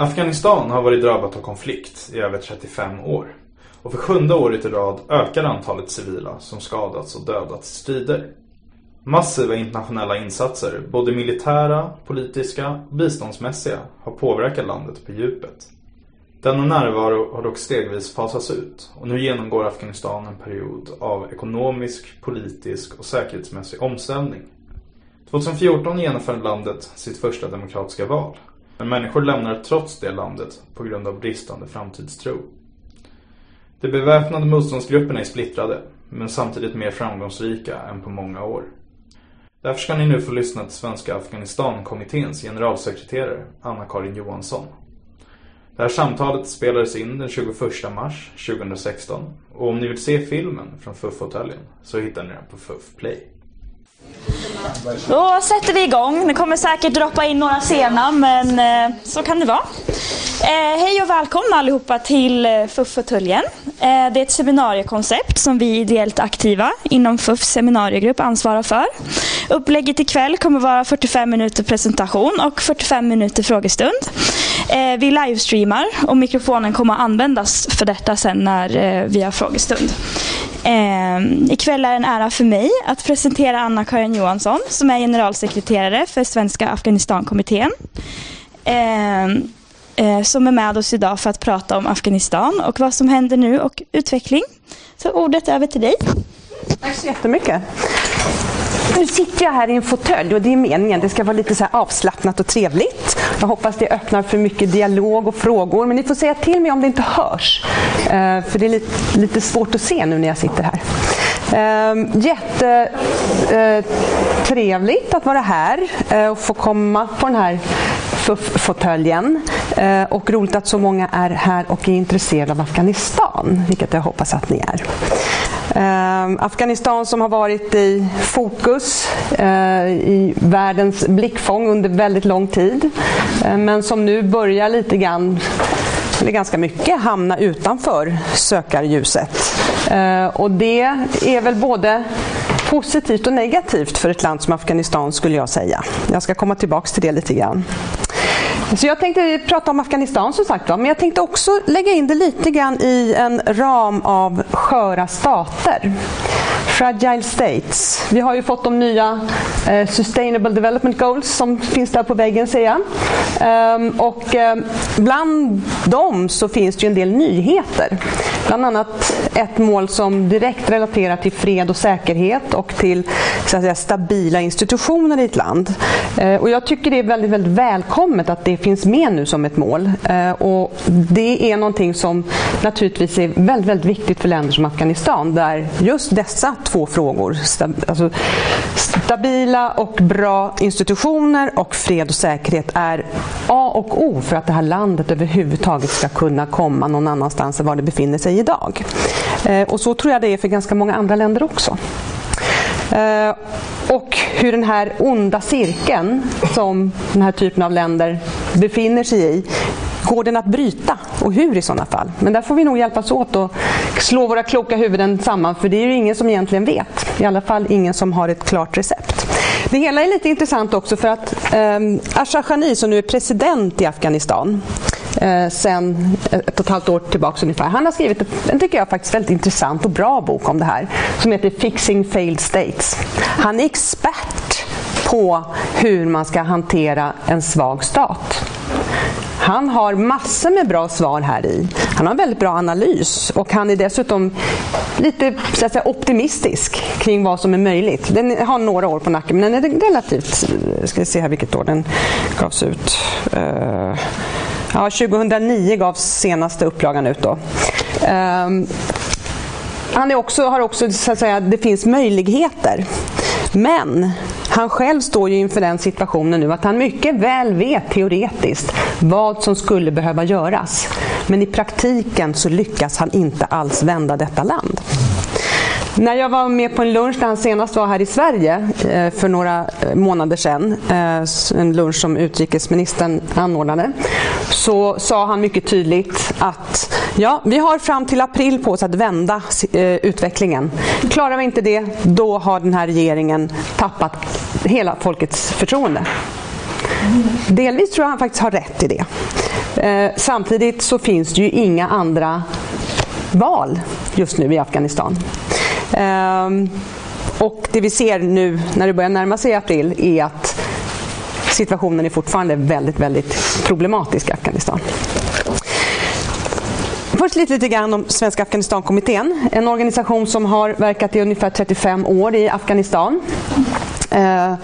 Afghanistan har varit drabbat av konflikt i över 35 år. Och för sjunde året i rad ökar antalet civila som skadats och dödats i strider. Massiva internationella insatser, både militära, politiska och biståndsmässiga, har påverkat landet på djupet. Denna närvaro har dock stegvis fasats ut och nu genomgår Afghanistan en period av ekonomisk, politisk och säkerhetsmässig omställning. 2014 genomförde landet sitt första demokratiska val. Men människor lämnar trots det landet på grund av bristande framtidstro. De beväpnade motståndsgrupperna är splittrade, men samtidigt mer framgångsrika än på många år. Därför ska ni nu få lyssna till Svenska Afghanistankommitténs generalsekreterare Anna-Karin Johansson. Det här samtalet spelades in den 21 mars 2016 och om ni vill se filmen från FUF-hotellen så hittar ni den på FUF Play. Då sätter vi igång. Det kommer säkert droppa in några sena men eh, så kan det vara. Eh, hej och välkomna allihopa till eh, FUF-fåtöljen. Eh, det är ett seminariekoncept som vi ideellt aktiva inom FUFs seminariegrupp ansvarar för. Upplägget ikväll kommer vara 45 minuter presentation och 45 minuter frågestund. Eh, vi livestreamar och mikrofonen kommer att användas för detta sen när eh, vi har frågestund. Eh, ikväll är en ära för mig att presentera Anna-Karin Johansson som är generalsekreterare för Svenska Afghanistankommittén. Eh, eh, som är med oss idag för att prata om Afghanistan och vad som händer nu och utveckling. Så ordet över till dig. Tack så jättemycket. Nu sitter jag här i en fåtölj och det är meningen. Det ska vara lite så avslappnat och trevligt. Jag hoppas det öppnar för mycket dialog och frågor. Men ni får säga till mig om det inte hörs. Eh, för det är lite, lite svårt att se nu när jag sitter här. Ehm, Jättetrevligt eh, att vara här eh, och få komma på den här fåtöljen. Och roligt att så många är här och är intresserade av Afghanistan, vilket jag hoppas att ni är. Ehm, Afghanistan som har varit i fokus eh, i världens blickfång under väldigt lång tid. Eh, men som nu börjar lite grann, eller ganska mycket, hamna utanför sökarljuset. Eh, och det är väl både positivt och negativt för ett land som Afghanistan skulle jag säga. Jag ska komma tillbaka till det lite grann. Så jag tänkte prata om Afghanistan som sagt men jag tänkte också lägga in det lite grann i en ram av sköra stater. Fragile States. Vi har ju fått de nya eh, Sustainable Development Goals som finns där på väggen ser jag. Ehm, och eh, bland dem så finns det ju en del nyheter. Bland annat ett mål som direkt relaterar till fred och säkerhet och till så att säga, stabila institutioner i ett land. Eh, och jag tycker det är väldigt, väldigt välkommet att det finns med nu som ett mål. Eh, och det är någonting som naturligtvis är väldigt, väldigt viktigt för länder som Afghanistan där just dessa två frågor, alltså stabila och bra institutioner och fred och säkerhet är A och O för att det här landet överhuvudtaget ska kunna komma någon annanstans än var det befinner sig idag. Eh, och så tror jag det är för ganska många andra länder också. Eh, och hur den här onda cirkeln som den här typen av länder befinner sig i Går den att bryta och hur i sådana fall? Men där får vi nog hjälpas åt och slå våra kloka huvuden samman för det är ju ingen som egentligen vet. I alla fall ingen som har ett klart recept. Det hela är lite intressant också för att eh, Ashraf Ghani som nu är president i Afghanistan eh, sen ett och ett halvt år tillbaka ungefär. Han har skrivit en, tycker jag, faktiskt väldigt intressant och bra bok om det här som heter Fixing Failed States. Han är expert på hur man ska hantera en svag stat. Han har massor med bra svar här i. Han har en väldigt bra analys och han är dessutom lite så att säga, optimistisk kring vad som är möjligt. Den har några år på nacken men den är relativt, eh, ska vi se här vilket år den gavs ut. Uh, ja, 2009 gavs senaste upplagan ut då. Um, han är också, har också, så att säga, det finns möjligheter. Men han själv står ju inför den situationen nu att han mycket väl vet teoretiskt vad som skulle behöva göras. Men i praktiken så lyckas han inte alls vända detta land. När jag var med på en lunch när han senast var här i Sverige eh, för några eh, månader sedan, eh, en lunch som utrikesministern anordnade, så sa han mycket tydligt att ja, vi har fram till april på oss att vända utvecklingen. Klarar vi inte det, då har den här regeringen tappat hela folkets förtroende. Delvis tror jag han faktiskt har rätt i det. Samtidigt så finns det ju inga andra val just nu i Afghanistan. Ehm, och det vi ser nu när det börjar närma sig april är att situationen är fortfarande väldigt, väldigt problematisk i Afghanistan. Först lite, lite grann om Svenska Afghanistankommittén. En organisation som har verkat i ungefär 35 år i Afghanistan. Ehm,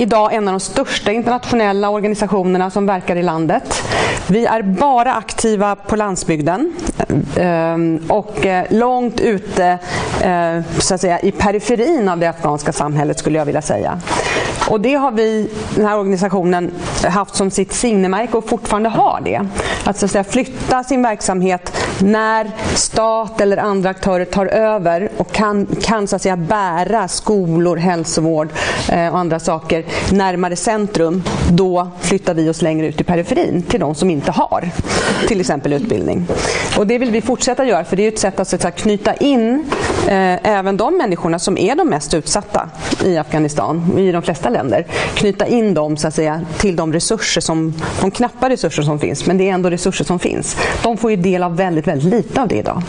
Idag en av de största internationella organisationerna som verkar i landet. Vi är bara aktiva på landsbygden ehm, och eh, långt ute eh, så att säga, i periferin av det afghanska samhället skulle jag vilja säga. Och det har vi, den här organisationen, haft som sitt signemärke och fortfarande har det. Att, så att säga, flytta sin verksamhet när stat eller andra aktörer tar över och kan, kan så att säga, bära skolor, hälsovård eh, och andra saker närmare centrum, då flyttar vi oss längre ut i periferin till de som inte har till exempel utbildning. Och det vill vi fortsätta göra för det är ett sätt att, så att säga, knyta in eh, även de människorna som är de mest utsatta i Afghanistan, i de flesta länder. Knyta in dem så att säga, till de resurser som, de knappa resurser som finns, men det är ändå resurser som finns. De får ju del av väldigt, väldigt lite av det idag.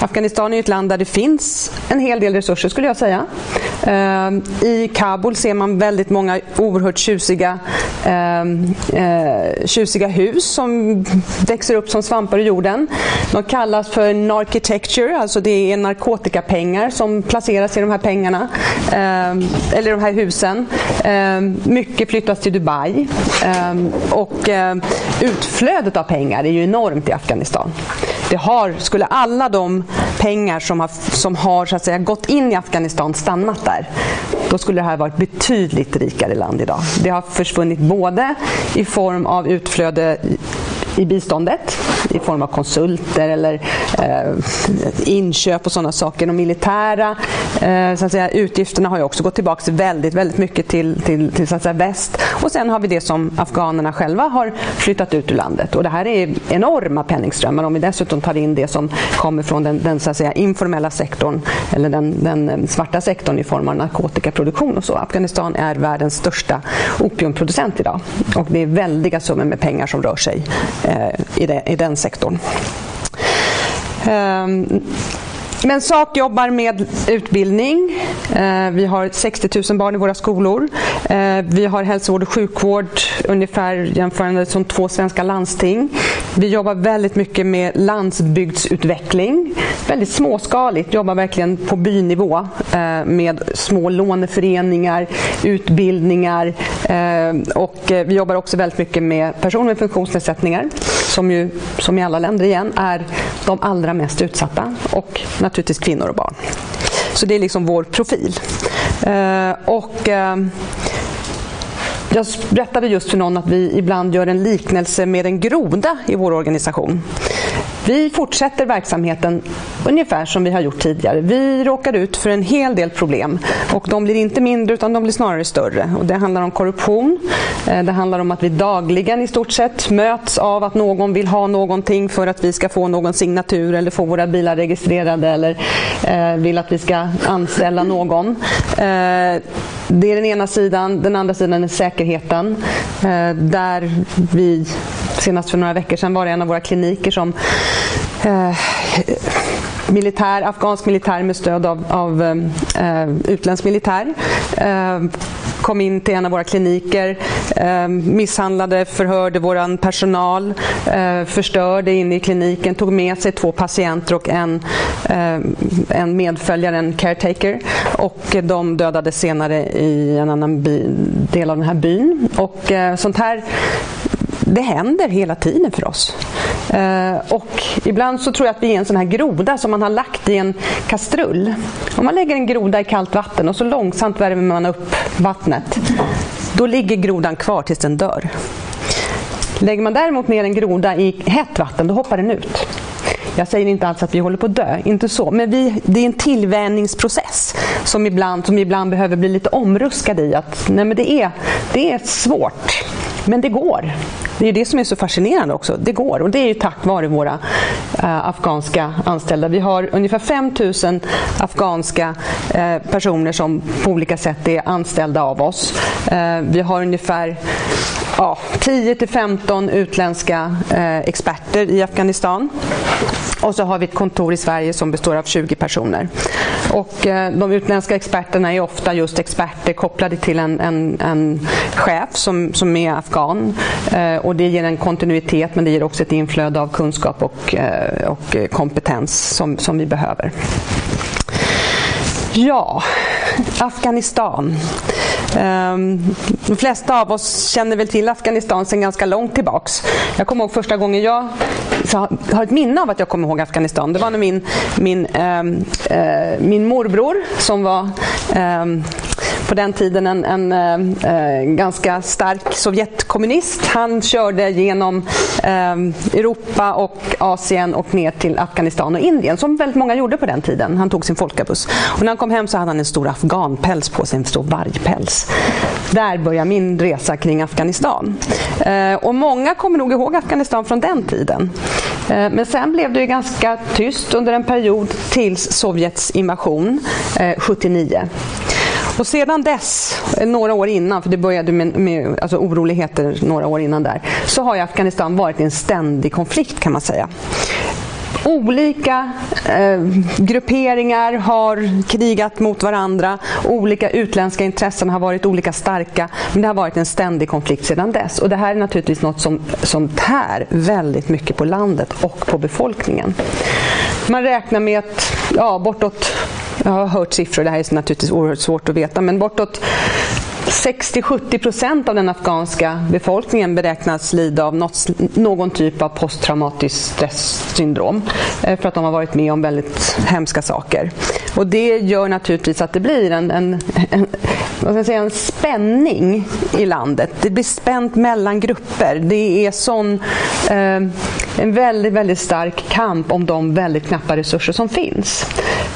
Afghanistan är ett land där det finns en hel del resurser skulle jag säga. Eh, I Kabul ser man väldigt många oerhört tjusiga, eh, eh, tjusiga hus som växer upp som svampar ur jorden. De kallas för narkitecture, alltså det är narkotikapengar som placeras i de här pengarna, eller de här husen. Mycket flyttas till Dubai och utflödet av pengar är ju enormt i Afghanistan. Det har, skulle alla de pengar som har, som har så att säga, gått in i Afghanistan stannat där, då skulle det här vara ett betydligt rikare land idag. Det har försvunnit både i form av utflöde i biståndet i form av konsulter eller eh, inköp och sådana saker. De militära eh, så att säga, utgifterna har ju också gått tillbaka väldigt, väldigt mycket till, till, till så att säga, väst. Och sen har vi det som afghanerna själva har flyttat ut ur landet. Och det här är enorma penningströmmar om vi dessutom tar in det som kommer från den, den så att säga, informella sektorn eller den, den eh, svarta sektorn i form av narkotikaproduktion och så. Afghanistan är världens största opiumproducent idag. Och det är väldiga summor med pengar som rör sig eh, i, det, i den sektorn. Um, men SAK jobbar med utbildning. Eh, vi har 60 000 barn i våra skolor. Eh, vi har hälsovård och sjukvård ungefär jämförande som två svenska landsting. Vi jobbar väldigt mycket med landsbygdsutveckling. Väldigt småskaligt, jobbar verkligen på bynivå eh, med små låneföreningar, utbildningar och vi jobbar också väldigt mycket med personer med funktionsnedsättningar som ju, som i alla länder igen, är de allra mest utsatta och naturligtvis kvinnor och barn. Så det är liksom vår profil. Eh, och eh, jag berättade just för någon att vi ibland gör en liknelse med en groda i vår organisation. Vi fortsätter verksamheten ungefär som vi har gjort tidigare. Vi råkar ut för en hel del problem och de blir inte mindre utan de blir snarare större. Och det handlar om korruption, eh, det handlar om att vi dagligen i stort sett möts av att någon vill ha någonting för att vi ska få någon signatur eller få våra bilar registrerade eller eh, vill att vi ska anställa någon. Eh, det är den ena sidan. Den andra sidan är säkerheten. Där vi senast för några veckor sedan var det en av våra kliniker som eh, militär, afghansk militär med stöd av, av eh, utländsk militär eh, kom in till en av våra kliniker, eh, misshandlade, förhörde vår personal, eh, förstörde inne i kliniken, tog med sig två patienter och en, eh, en medföljare, en caretaker. Och de dödades senare i en annan by, del av den här byn. Och eh, sånt här det händer hela tiden för oss. Eh, och ibland så tror jag att vi är en sån här groda som man har lagt i en kastrull. Om man lägger en groda i kallt vatten och så långsamt värmer man upp vattnet, då ligger grodan kvar tills den dör. Lägger man däremot ner en groda i hett vatten, då hoppar den ut. Jag säger inte alls att vi håller på att dö, inte så. Men vi, det är en tillvänjningsprocess som ibland, som ibland behöver bli lite omruskad i. Att, nej men det, är, det är svårt, men det går. Det är det som är så fascinerande också. Det går och det är ju tack vare våra äh, afghanska anställda. Vi har ungefär 5 000 afghanska äh, personer som på olika sätt är anställda av oss. Äh, vi har ungefär ja, 10 till 15 utländska eh, experter i Afghanistan. Och så har vi ett kontor i Sverige som består av 20 personer. Och eh, de utländska experterna är ofta just experter kopplade till en, en, en chef som, som är afghan. Eh, och det ger en kontinuitet men det ger också ett inflöde av kunskap och, eh, och kompetens som, som vi behöver. Ja, Afghanistan. Ehm, de flesta av oss känner väl till Afghanistan sedan ganska långt tillbaks. Jag kommer ihåg första gången jag har ett minne av att jag kommer ihåg Afghanistan. Det var när min, min, ehm, eh, min morbror som var eh, på den tiden en, en en ganska stark Sovjetkommunist. Han körde genom eh, Europa och Asien och ner till Afghanistan och Indien som väldigt många gjorde på den tiden. Han tog sin folkabuss. Och när han kom hem så hade han en stor afghanpäls på sig, en stor vargpäls. Där börjar min resa kring Afghanistan. Och många kommer nog ihåg Afghanistan från den tiden. Men sen blev det ganska tyst under en period tills Sovjets invasion 79. Och sedan dess, några år innan, för det började med, med alltså oroligheter några år innan där, så har Afghanistan varit i en ständig konflikt kan man säga. Olika eh, grupperingar har krigat mot varandra, olika utländska intressen har varit olika starka, men det har varit en ständig konflikt sedan dess. Och det här är naturligtvis något som, som tär väldigt mycket på landet och på befolkningen. Man räknar med att ja, bortåt jag har hört siffror, det här är naturligtvis oerhört svårt att veta, men bortåt 60-70 procent av den afghanska befolkningen beräknas lida av något, någon typ av posttraumatiskt stresssyndrom eh, för att de har varit med om väldigt hemska saker. Och det gör naturligtvis att det blir en, en, en, vad ska jag säga, en spänning i landet. Det blir spänt mellan grupper. Det är sån, eh, en väldigt, väldigt stark kamp om de väldigt knappa resurser som finns.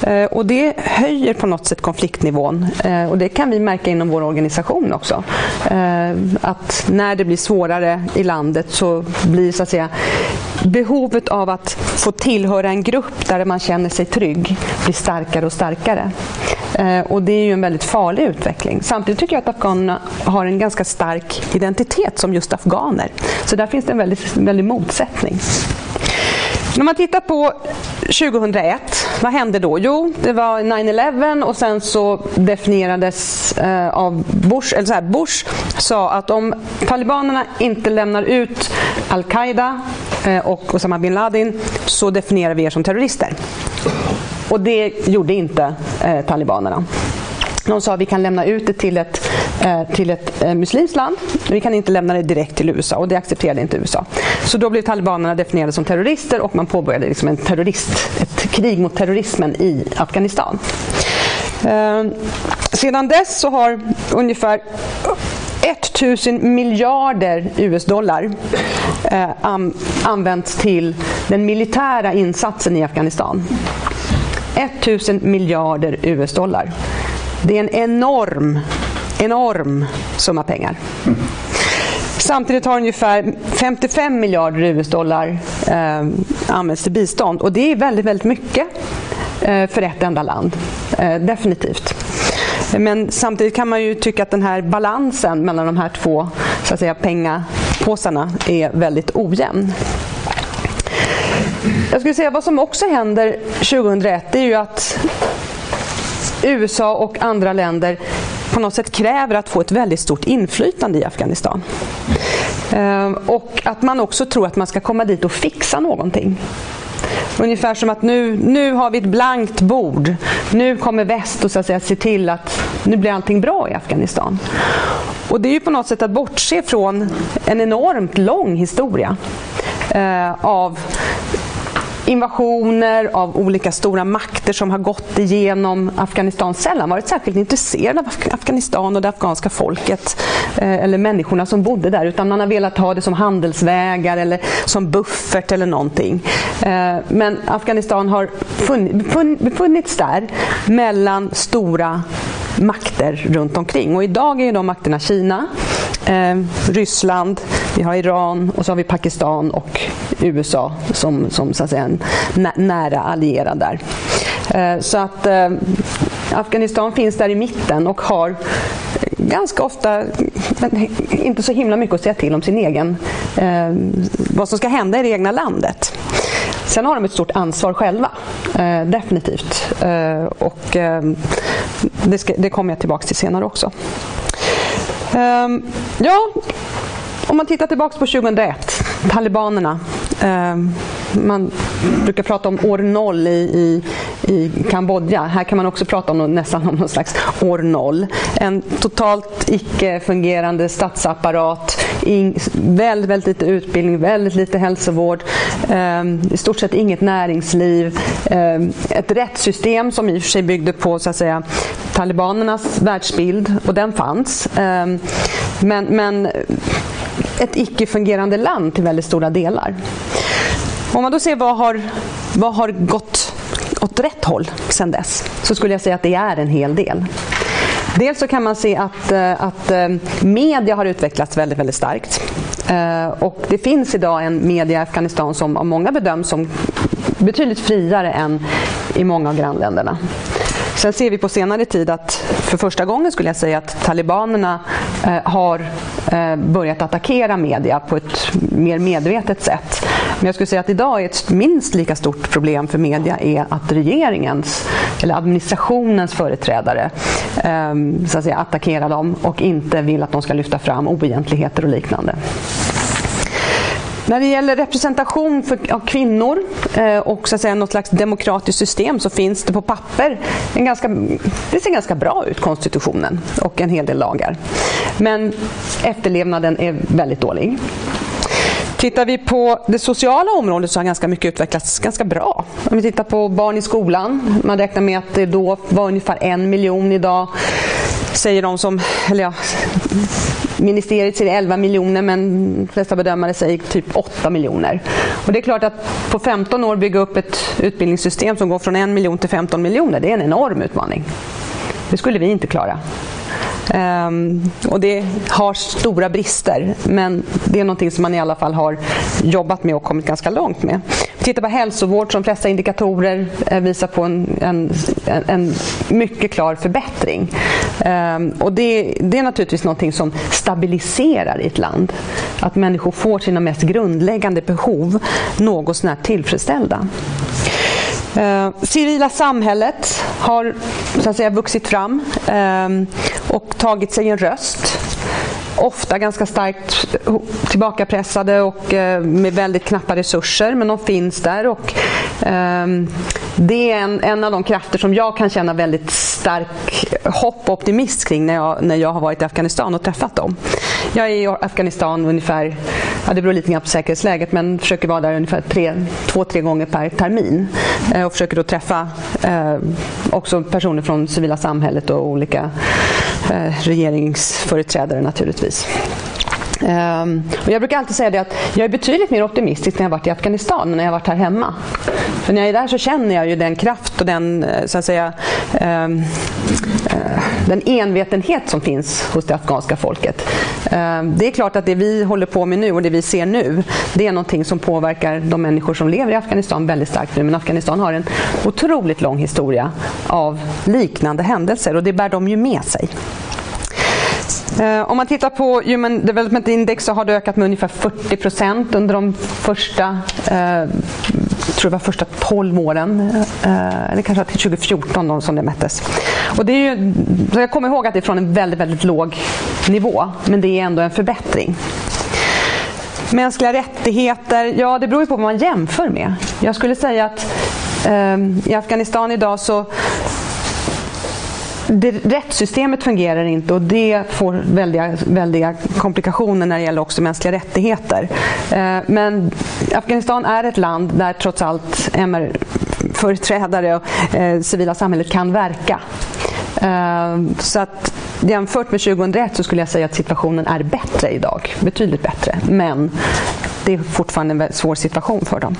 Eh, och det höjer på något sätt konfliktnivån. Eh, och det kan vi märka inom vår organisation också. Eh, att när det blir svårare i landet så blir så att säga behovet av att få tillhöra en grupp där man känner sig trygg blir starkare och starkare. Eh, och det är ju en väldigt farlig utveckling. Samtidigt tycker jag att afghanerna har en ganska stark identitet som just afghaner. Så där finns det en väldigt, väldigt motsättning. När man tittar på 2001, vad hände då? Jo, det var 9-11 och sen så definierades eh, av Bush, eller så här, Bush sa att om talibanerna inte lämnar ut al-Qaida eh, och Osama bin Laden så definierar vi er som terrorister. Och det gjorde inte eh, talibanerna. De sa att vi kan lämna ut det till ett, eh, till ett eh, muslimskt land, men vi kan inte lämna det direkt till USA och det accepterade inte USA. Så då blev talibanerna definierade som terrorister och man påbörjade liksom en terrorist, ett krig mot terrorismen i Afghanistan. Ehm, sedan dess så har ungefär 1000 miljarder US-dollar eh, använts till den militära insatsen i Afghanistan. 1000 miljarder US-dollar. Det är en enorm, enorm summa pengar. Samtidigt har ungefär 55 miljarder US-dollar eh, använts till bistånd och det är väldigt, väldigt mycket eh, för ett enda land. Eh, definitivt. Men samtidigt kan man ju tycka att den här balansen mellan de här två så att säga, pengapåsarna är väldigt ojämn. Jag skulle säga vad som också händer 2001 är ju att USA och andra länder på något sätt kräver att få ett väldigt stort inflytande i Afghanistan. Ehm, och att man också tror att man ska komma dit och fixa någonting. Ungefär som att nu, nu har vi ett blankt bord. Nu kommer väst och så att säga, se till att nu blir allting bra i Afghanistan. Och det är ju på något sätt att bortse från en enormt lång historia eh, av invasioner av olika stora makter som har gått igenom Afghanistan sällan varit särskilt intresserade av Afghanistan och det afghanska folket eh, eller människorna som bodde där utan man har velat ha det som handelsvägar eller som buffert eller någonting. Eh, men Afghanistan har befunnits där mellan stora makter runt omkring. Och idag är de makterna Kina, eh, Ryssland, vi har Iran och så har vi Pakistan och USA som, som så att säga, en nära allierad där. Eh, så att eh, Afghanistan finns där i mitten och har ganska ofta inte så himla mycket att säga till om sin egen, eh, vad som ska hända i det egna landet. Sen har de ett stort ansvar själva, eh, definitivt. Eh, och eh, det, ska, det, kommer jag tillbaka till senare också. Ja, om man tittar tillbaka på 2001, talibanerna. Ehm, man brukar prata om år noll i, i, i Kambodja. Här kan man också prata om nästan om någon slags år noll. En totalt icke-fungerande statsapparat, in, väldigt, väldigt lite utbildning, väldigt lite hälsovård, eh, i stort sett inget näringsliv. Eh, ett rättssystem som i och för sig byggde på så att säga, talibanernas världsbild, och den fanns. Eh, men, men ett icke-fungerande land till väldigt stora delar. Om man då ser vad har, vad har gått åt rätt håll sedan dess så skulle jag säga att det är en hel del. Dels så kan man se att, eh, att eh, media har utvecklats väldigt, väldigt starkt. Eh, och det finns idag en media i Afghanistan som av många bedöms som betydligt friare än i många av grannländerna. Sen ser vi på senare tid att för första gången skulle jag säga att talibanerna eh, har eh, börjat attackera media på ett mer medvetet sätt. Men jag skulle säga att idag är ett minst lika stort problem för media är att regeringens eller administrationens företrädare ehm, så att säga, attackerar dem och inte vill att de ska lyfta fram oegentligheter och liknande. När det gäller representation för, av kvinnor eh, och så att säga, något slags demokratiskt system så finns det på papper en ganska, det ser ganska bra ut, konstitutionen och en hel del lagar. Men efterlevnaden är väldigt dålig. Tittar vi på det sociala området så har ganska mycket utvecklats ganska bra. Om vi tittar på barn i skolan, man räknar med att det då var ungefär en miljon idag säger de som, eller ja, ministeriet säger 11 miljoner men de flesta bedömare säger typ 8 miljoner. Och det är klart att på 15 år bygga upp ett utbildningssystem som går från 1 miljon till 15 miljoner, det är en enorm utmaning. Det skulle vi inte klara. Um, och det har stora brister, men det är någonting som man i alla fall har jobbat med och kommit ganska långt med. Tittar på hälsovård, som flesta indikatorer eh, visar på en, en, en mycket klar förbättring. Um, och det, det, är naturligtvis någonting som stabiliserar i ett land. Att människor får sina mest grundläggande behov något sånär tillfredsställda. Eh, civila samhället har så att säga, vuxit fram eh, och tagit sig en röst. Ofta ganska starkt tillbakapressade och eh, med väldigt knappa resurser, men de finns där. Och, Ehm, det är en, en, av de krafter som jag kan känna väldigt stark hopp och optimism kring när jag, när jag har varit i Afghanistan och träffat dem. Jag är i Afghanistan ungefär, ja, det beror lite grann på säkerhetsläget, men försöker vara där ungefär tre, två, tre gånger per termin. Eh, och försöker då träffa eh, också personer från civila samhället och olika eh, regeringsföreträdare naturligtvis. Ehm, och jag brukar alltid säga det att jag är betydligt mer optimistisk när jag varit i Afghanistan än när jag varit här hemma. För när jag är där så känner jag ju den kraft och den, eh, så att säga, ehm, eh, den envetenhet som finns hos det afghanska folket. Ehm, det är klart att det vi håller på med nu och det vi ser nu, det är någonting som påverkar de människor som lever i Afghanistan väldigt starkt nu. Men Afghanistan har en otroligt lång historia av liknande händelser och det bär de ju med sig. Eh, om man tittar på Human Development Index så har det ökat med ungefär 40 procent under de första, eh, tror det var första 12 åren. Eh, eller kanske till 2014 då, som det mättes. Och det är ju, jag kommer ihåg att det är från en väldigt, väldigt låg nivå, men det är ändå en förbättring. Mänskliga rättigheter, ja det beror ju på vad man jämför med. Jag skulle säga att eh, i Afghanistan idag så det, rättssystemet fungerar inte och det får väldiga, väldiga komplikationer när det gäller också mänskliga rättigheter. Eh, men Afghanistan är ett land där trots allt MR-företrädare och eh, civila samhället kan verka. Eh, så att jämfört med 2001 så skulle jag säga att situationen är bättre idag. Betydligt bättre. Men det är fortfarande en svår situation för dem.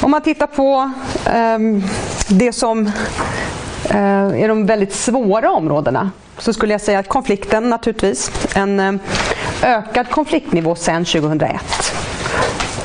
Om man tittar på ehm, det som Eh, i de väldigt svåra områdena så skulle jag säga att konflikten naturligtvis, en eh, ökad konfliktnivå sedan 2001.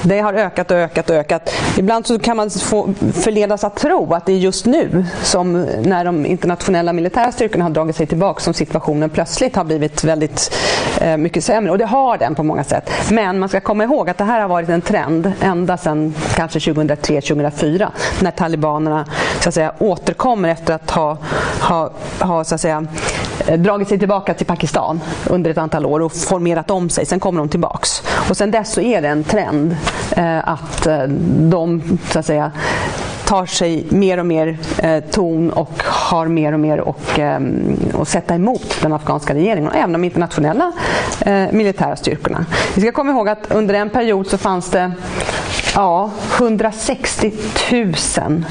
Det har ökat och ökat och ökat. Ibland så kan man få förledas att tro att det är just nu, som när de internationella militära styrkorna har dragit sig tillbaka, som situationen plötsligt har blivit väldigt eh, mycket sämre. Och det har den på många sätt. Men man ska komma ihåg att det här har varit en trend ända sedan kanske 2003-2004 när talibanerna så att säga, återkommer efter att ha, ha, ha så att säga, dragit sig tillbaka till Pakistan under ett antal år och formerat om sig. Sen kommer de tillbaks. Och sen dess så är det en trend eh, att eh, de så att säga tar sig mer och mer eh, ton och har mer och mer och, eh, att sätta emot den afghanska regeringen och även de internationella eh, militära styrkorna. Vi ska komma ihåg att under en period så fanns det ja, 160 000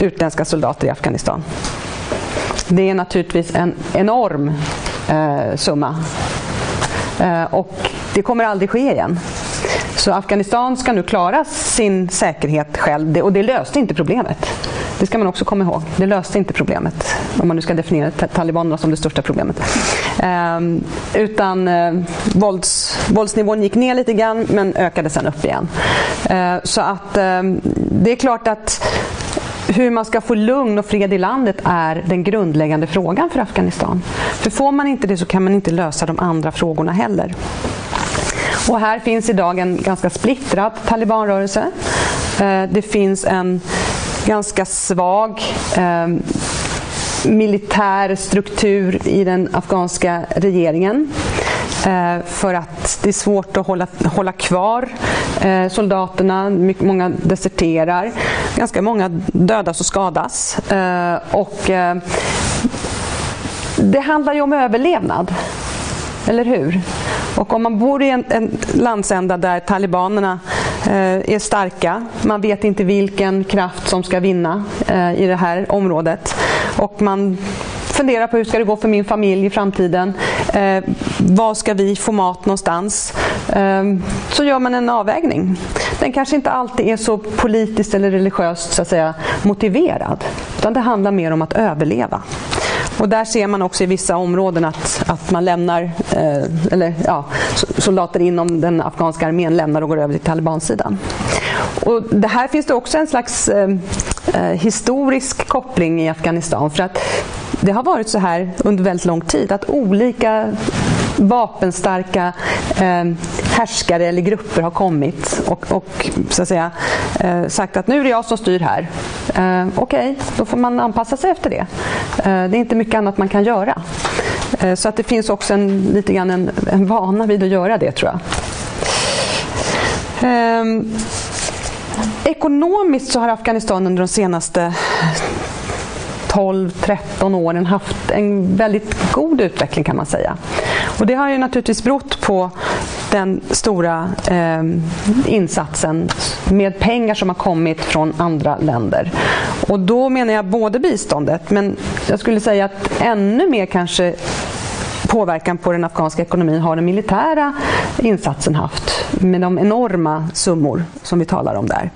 utländska soldater i Afghanistan. Det är naturligtvis en enorm eh, summa. Eh, och det kommer aldrig ske igen. Så Afghanistan ska nu klara sin säkerhet själv och det löste inte problemet. Det ska man också komma ihåg. Det löste inte problemet, om man nu ska definiera talibanerna som det största problemet. Eh, utan eh, vålds, våldsnivån gick ner lite grann men ökade sen upp igen. Eh, så att eh, det är klart att hur man ska få lugn och fred i landet är den grundläggande frågan för Afghanistan. För får man inte det så kan man inte lösa de andra frågorna heller. Och här finns idag en ganska splittrad talibanrörelse. Eh, det finns en ganska svag eh, militär struktur i den afghanska regeringen. Eh, för att det är svårt att hålla, hålla kvar soldaterna. många deserterar. Ganska många dödas och skadas. Eh, och eh, det handlar ju om överlevnad. Eller hur? Och om man bor i en, en landsända där talibanerna eh, är starka, man vet inte vilken kraft som ska vinna eh, i det här området och man funderar på hur ska det gå för min familj i framtiden. Eh, var ska vi få mat någonstans? Ehm, så gör man en avvägning. Den kanske inte alltid är så politiskt eller religiöst så att säga, motiverad. Utan det handlar mer om att överleva. Och där ser man också i vissa områden att, att man lämnar, eh, eller ja, soldater inom den afghanska armén lämnar och går över till talibansidan. Och det här finns det också en slags eh, eh historisk koppling i Afghanistan. För att det har varit så här under väldigt lång tid att olika vapenstarka eh, härskare eller grupper har kommit och, och så att säga, eh, sagt att nu är det jag som styr här. Eh, Okej, okay, då får man anpassa sig efter det. Eh, det är inte mycket annat man kan göra. Eh, så att det finns också en, lite grann en, en vana vid att göra det tror jag. Ehm, ekonomiskt så har Afghanistan under de senaste 12-13 åren haft en väldigt god utveckling kan man säga. Och det har ju naturligtvis berott på den stora eh, insatsen med pengar som har kommit från andra länder. Och då menar jag både biståndet, men jag skulle säga att ännu mer kanske påverkan på den afghanska ekonomin har den militära insatsen haft med de enorma summor som vi talar om där.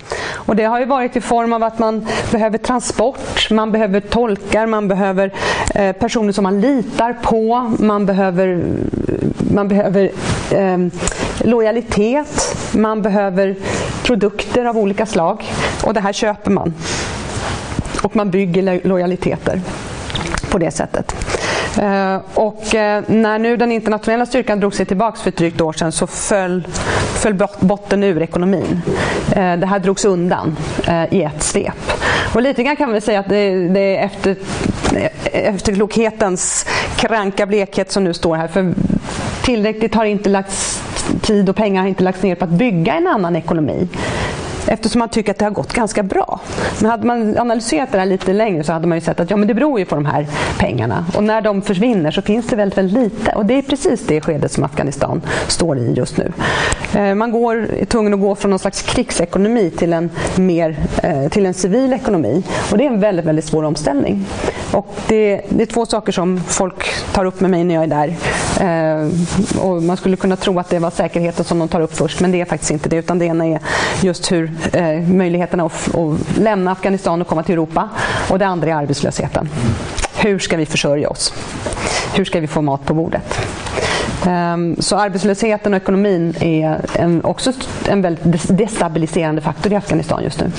Och det har ju varit i form av att man behöver transport, man behöver tolkar, man behöver eh, personer som man litar på, man behöver, man behöver eh, lojalitet, man behöver produkter av olika slag och det här köper man. Och man bygger lojaliteter på det sättet. Eh, och eh, när nu den internationella styrkan drog sig tillbaka för ett drygt år sedan så föll, föll botten ur ekonomin. Eh, det här drogs undan i ett svep. Och lite grann kan man säga att det, det är efter, efterklokhetens kranka blekhet som nu står här. För tillräckligt har inte lagts tid och pengar har inte lagts ner på att bygga en annan ekonomi eftersom man tycker att det har gått ganska bra. Men hade man analyserat det här lite längre så hade man ju sett att ja, men det beror ju på de här pengarna. Och när de försvinner så finns det väldigt, väldigt lite. Och det är precis det skedet som Afghanistan står i just nu. Eh, man går, är tvungen att gå från någon slags krigsekonomi till en, mer, eh, till en civil ekonomi. Och det är en väldigt, väldigt svår omställning. Och det, det är två saker som folk tar upp med mig när jag är där. Eh, och man skulle kunna tro att det var säkerheten som de tar upp först, men det är faktiskt inte det. Utan det ena är just hur eh, möjligheterna att, att lämna Afghanistan och komma till Europa. Och det andra är arbetslösheten. Hur ska vi försörja oss? Hur ska vi få mat på bordet? Ehm, så arbetslösheten och ekonomin är en, också en väldigt destabiliserande faktor i Afghanistan just nu.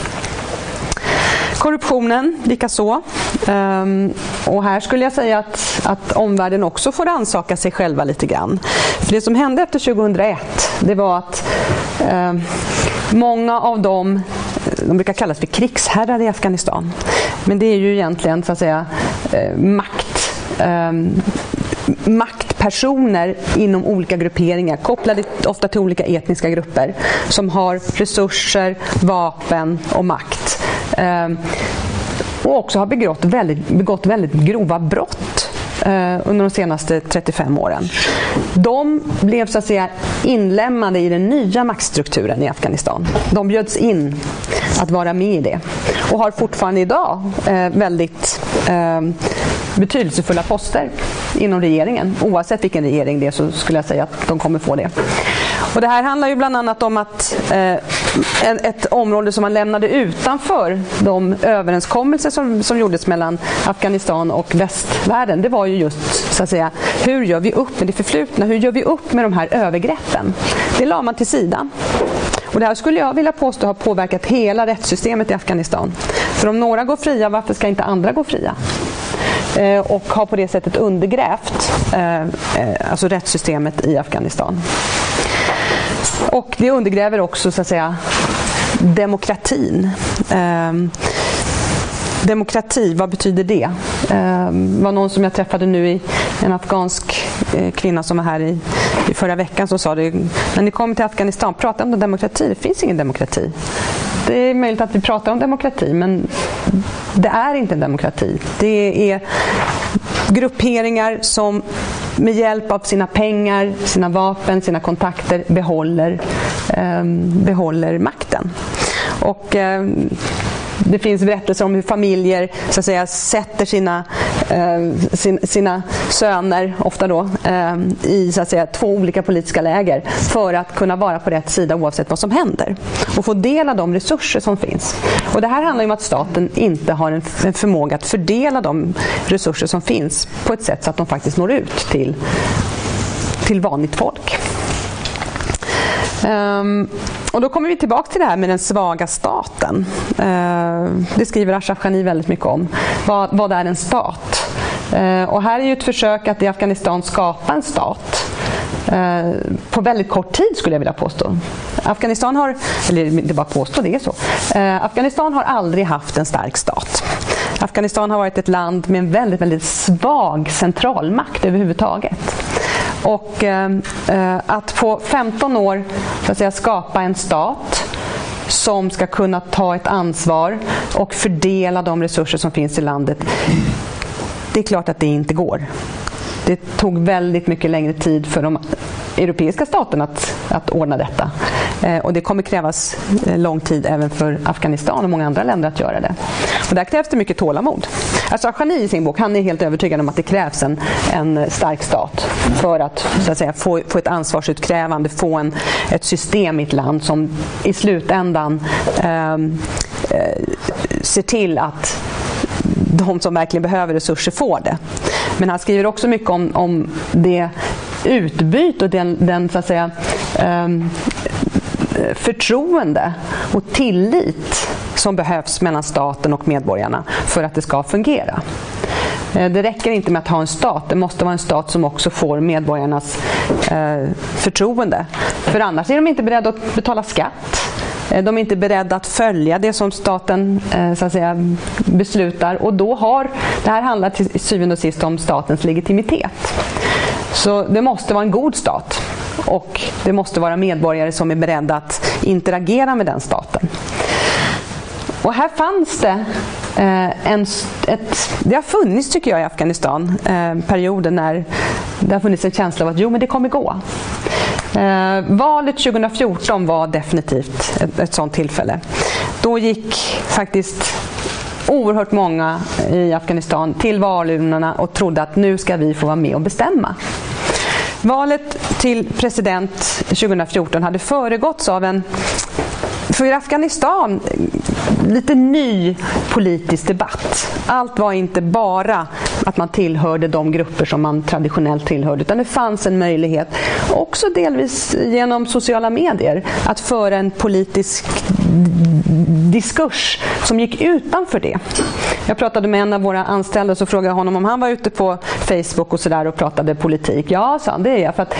Korruptionen likaså. Um, och här skulle jag säga att, att omvärlden också får ansaka sig själva lite grann. För det som hände efter 2001 det var att um, många av dem de brukar kallas för krigsherrar i Afghanistan. Men det är ju egentligen så att säga eh, makt, eh, maktpersoner inom olika grupperingar kopplade ofta till olika etniska grupper som har resurser, vapen och makt. Eh, och också har begått väldigt, begått väldigt grova brott eh, under de senaste 35 åren. De blev så att säga inlämnade i den nya maktstrukturen i Afghanistan. De bjöds in att vara med i det och har fortfarande idag eh, väldigt eh, betydelsefulla poster inom regeringen. Oavsett vilken regering det är så skulle jag säga att de kommer få det. Och det här handlar ju bland annat om att eh, en, ett område som man lämnade utanför de överenskommelser som, som gjordes mellan Afghanistan och västvärlden, det var ju just så att säga, hur gör vi upp med det förflutna? Hur gör vi upp med de här övergreppen? Det la man till sidan. Och det här skulle jag vilja påstå har påverkat hela rättssystemet i Afghanistan. För om några går fria, varför ska inte andra gå fria? Eh, och har på det sättet undergrävt eh, eh alltså rättssystemet i Afghanistan. Och det undergräver också så att säga demokratin. Ehm, demokrati, vad betyder det? Ehm, det var någon som jag träffade nu, i, en afghansk eh, kvinna som var här i, i förra veckan som sa det, när ni kommer till Afghanistan, prata om demokrati, det finns ingen demokrati. Det är möjligt att vi pratar om demokrati men det är inte en demokrati. Det är grupperingar som med hjälp av sina pengar, sina vapen, sina kontakter behåller, eh, behåller makten. Och, eh, det finns berättelser om hur familjer så att säga, sätter sina, eh, sin, sina söner, ofta då, eh, i så att säga, två olika politiska läger för att kunna vara på rätt sida oavsett vad som händer. Och få del av de resurser som finns. Och det här handlar om att staten inte har en, förmåga att fördela de resurser som finns på ett sätt så att de faktiskt når ut till, till vanligt folk. Um, och då kommer vi tillbaka till det här med den svaga staten. Eh, det skriver Ashraf Ghani väldigt mycket om. Vad, vad är en stat? Eh, och här är ju ett försök att i Afghanistan skapa en stat. Eh, på väldigt kort tid skulle jag vilja påstå. Afghanistan har, eller inte bara påstå, det är så. Afghanistan har aldrig haft en stark stat. Afghanistan har varit ett land med en väldigt, väldigt svag centralmakt överhuvudtaget. Och ehm, eh, att på 15 år så att säga, skapa en stat som ska kunna ta ett ansvar och fördela de resurser som finns i landet. Det är klart att det inte går. Det tog väldigt mycket längre tid för de europeiska staterna att, att ordna detta. Eh, och det kommer krävas eh, lång tid även för Afghanistan och många andra länder att göra det. Och där krävs det mycket tålamod. Alltså Ashani i sin bok, han är helt övertygad om att det krävs en, en stark stat för att, så att säga, få, få ett ansvarsutkrävande, få en, ett system i ett land som i slutändan ehm, eh, ser till att de som verkligen behöver resurser får det. Men han skriver också mycket om, om det utbyte och den, den så att säga, um, förtroende och tillit som behövs mellan staten och medborgarna för att det ska fungera. Eh, det räcker inte med att ha en stat, det måste vara en stat som också får medborgarnas eh, förtroende. För annars är de inte beredda att betala skatt. Eh, de är inte beredda att följa det som staten så att säga, beslutar och då har, det här handlar till syvende och sist om statens legitimitet. Så det måste vara en god stat och det måste vara medborgare som är beredda att interagera med den staten. Och här fanns det eh, en, ett, det har funnits tycker jag i Afghanistan eh, perioder när det har funnits en känsla av att jo men det kommer gå. Eh, valet 2014 var definitivt ett, ett sådant tillfälle. Då gick faktiskt oerhört många i Afghanistan till valurnorna och trodde att nu ska vi få vara med och bestämma. Valet till president 2014 hade föregåtts av en för Afghanistan lite ny politisk debatt. Allt var inte bara att man tillhörde de grupper som man traditionellt tillhörde. Utan det fanns en möjlighet, också delvis genom sociala medier, att föra en politisk diskurs som gick utanför det. Jag pratade med en av våra anställda och frågade honom om han var ute på Facebook och sådär och pratade politik. Ja, sa han, det är jag. För att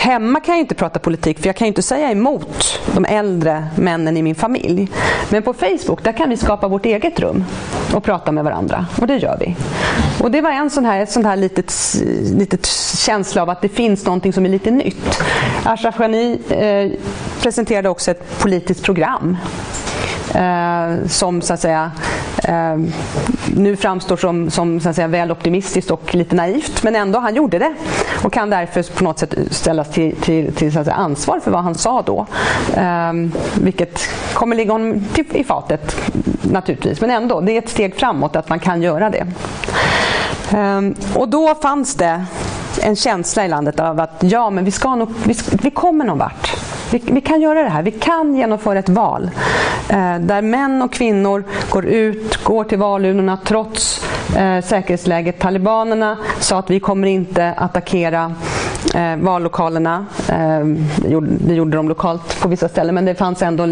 hemma kan jag inte prata politik för jag kan inte säga emot de äldre männen i min familj. Men på Facebook där kan vi skapa vårt eget rum och prata med varandra. Och det gör vi. Och det var en sån här, ett sånt här litet, litet känsla av att det finns någonting som är lite nytt. Ashraf Ghani eh, presenterade också ett politiskt program eh, som så att säga Ehm, nu framstår som, som så att säga, väl optimistiskt och lite naivt. Men ändå, han gjorde det och kan därför på något sätt ställas till, till, till så att säga, ansvar för vad han sa då. Eh, vilket kommer ligga honom till, i fatet naturligtvis. Men ändå, det är ett steg framåt att man kan göra det. Eh, och då fanns det en känsla i landet av att ja, men vi, ska nog, vi, vi kommer någon vart. Vi, vi, kan göra det här. Vi kan genomföra ett val Eh, där män och kvinnor går ut, går till valurnorna trots eh, säkerhetsläget. Talibanerna sa att vi kommer inte attackera eh, vallokalerna. Eh, det, gjorde, det, gjorde, de lokalt på vissa ställen men det fanns ändå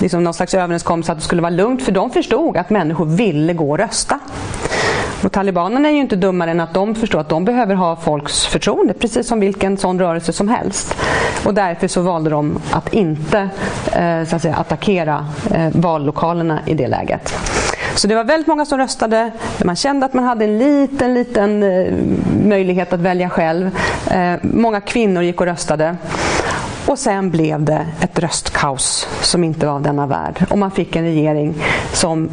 liksom någon slags överenskommelse att det skulle vara lugnt för de förstod att människor ville gå och rösta. Och talibanerna är ju inte dummare än att de förstår att de behöver ha folks förtroende, precis som vilken sån rörelse som helst. Och därför så valde de att inte eh, så att säga, attackera eh, vallokalerna i det läget. Så det var väldigt många som röstade. Man kände att man hade en liten, liten eh, möjlighet att välja själv. Eh, många kvinnor gick och röstade. Och sen blev det ett röstkaos som inte var av denna värld. Och man fick en regering som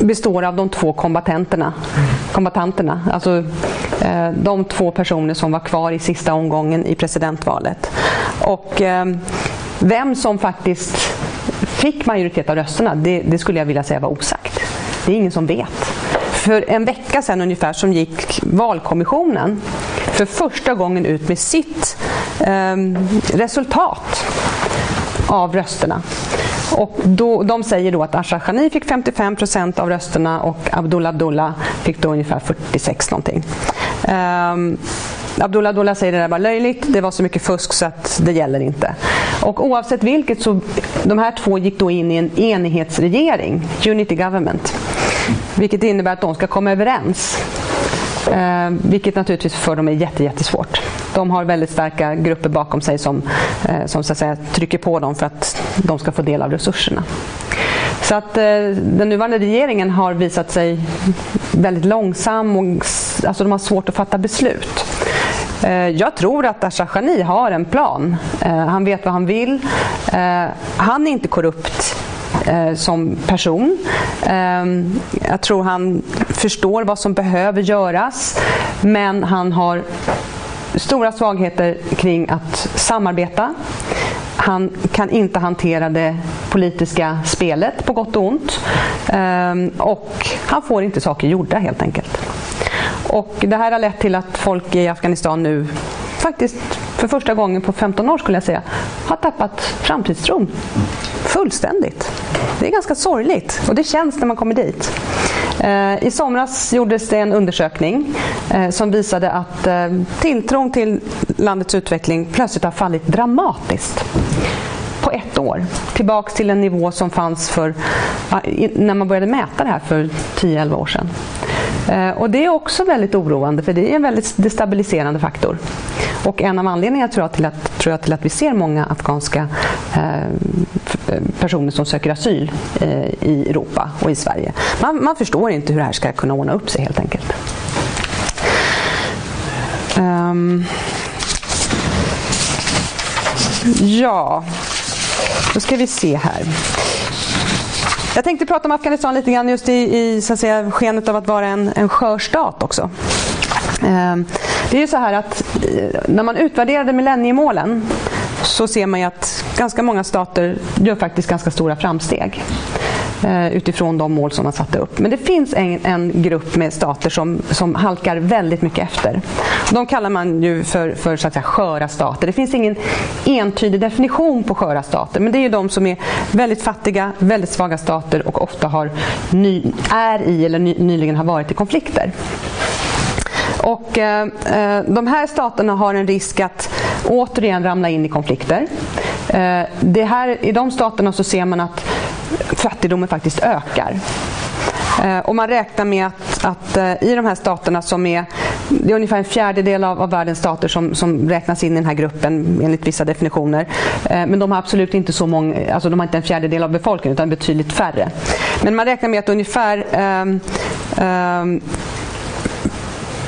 består av de två kombatanterna. kombatanterna alltså eh, de två personer som var kvar i sista omgången i presidentvalet. Och eh, vem som faktiskt fick majoritet av rösterna, det, det, skulle jag vilja säga var osagt. Det är ingen som vet. För en vecka sedan ungefär som gick valkommissionen för första gången ut med sitt eh, resultat av rösterna. Och då, de säger då att Ashraf Ghani fick 55 procent av rösterna och Abdullah Abdullah fick då ungefär 46 någonting. Um, Abdullah Abdullah säger det där var löjligt, det var så mycket fusk så att det gäller inte. Och oavsett vilket så, de här två gick då in i en enighetsregering, Unity Government. Vilket innebär att de ska komma överens. Eh, vilket naturligtvis för dem är jätte, jättesvårt. De har väldigt starka grupper bakom sig som, eh, som så att säga, trycker på dem för att de ska få del av resurserna. Så att eh, den nuvarande regeringen har visat sig väldigt långsam och alltså de har svårt att fatta beslut. Eh, jag tror att Ashashani har en plan. Eh, han vet vad han vill. Eh, han är inte korrupt som person. Jag tror han förstår vad som behöver göras men han har stora svagheter kring att samarbeta. Han kan inte hantera det politiska spelet på gott och ont. Ehm, och han får inte saker gjorda helt enkelt. Och det här har lett till att folk i Afghanistan nu faktiskt för första gången på 15 år skulle jag säga har tappat framtidstron fullständigt. Det är ganska sorgligt och det känns när man kommer dit. Eh, I somras gjordes det en undersökning eh, som visade att eh, tilltron till landets utveckling plötsligt har fallit dramatiskt på ett år. Tillbaks till en nivå som fanns för, när man började mäta det här för 10-11 år sedan. Eh, och det är också väldigt oroande för det är en väldigt destabiliserande faktor. Och en av anledningarna tror jag till att, tror jag, till att vi ser många afghanska eh, eh personer som söker asyl eh, i Europa och i Sverige. Man, man, förstår inte hur det här ska kunna ordna upp sig helt enkelt. Um, ja, då ska vi se här. Jag tänkte prata om Afghanistan lite grann just i, i så att säga, skenet av att vara en, en skör stat också. Ehm, det är ju så här att eh, när man utvärderade millenniemålen så ser man ju att ganska många stater gör faktiskt ganska stora framsteg Eh, utifrån de mål som man satte upp. Men det finns en, en grupp med stater som, som halkar väldigt mycket efter. De kallar man ju för, för så att säga, sköra stater. Det finns ingen entydig definition på sköra stater men det är ju de som är väldigt fattiga, väldigt svaga stater och ofta har ny, är i eller ny, nyligen har varit i konflikter. Och, eh, eh de här staterna har en risk att återigen ramla in i konflikter. Eh, det här, I de staterna så ser man att fattigdomen faktiskt ökar. Eh, och man räknar med att, att eh, i de här staterna som är det är ungefär en fjärdedel av, av världens stater som, som, räknas in i den här gruppen enligt vissa definitioner. Eh, men de har absolut inte så många, alltså de har inte en fjärdedel av befolkningen utan betydligt färre. Men man räknar med att ungefär um, um,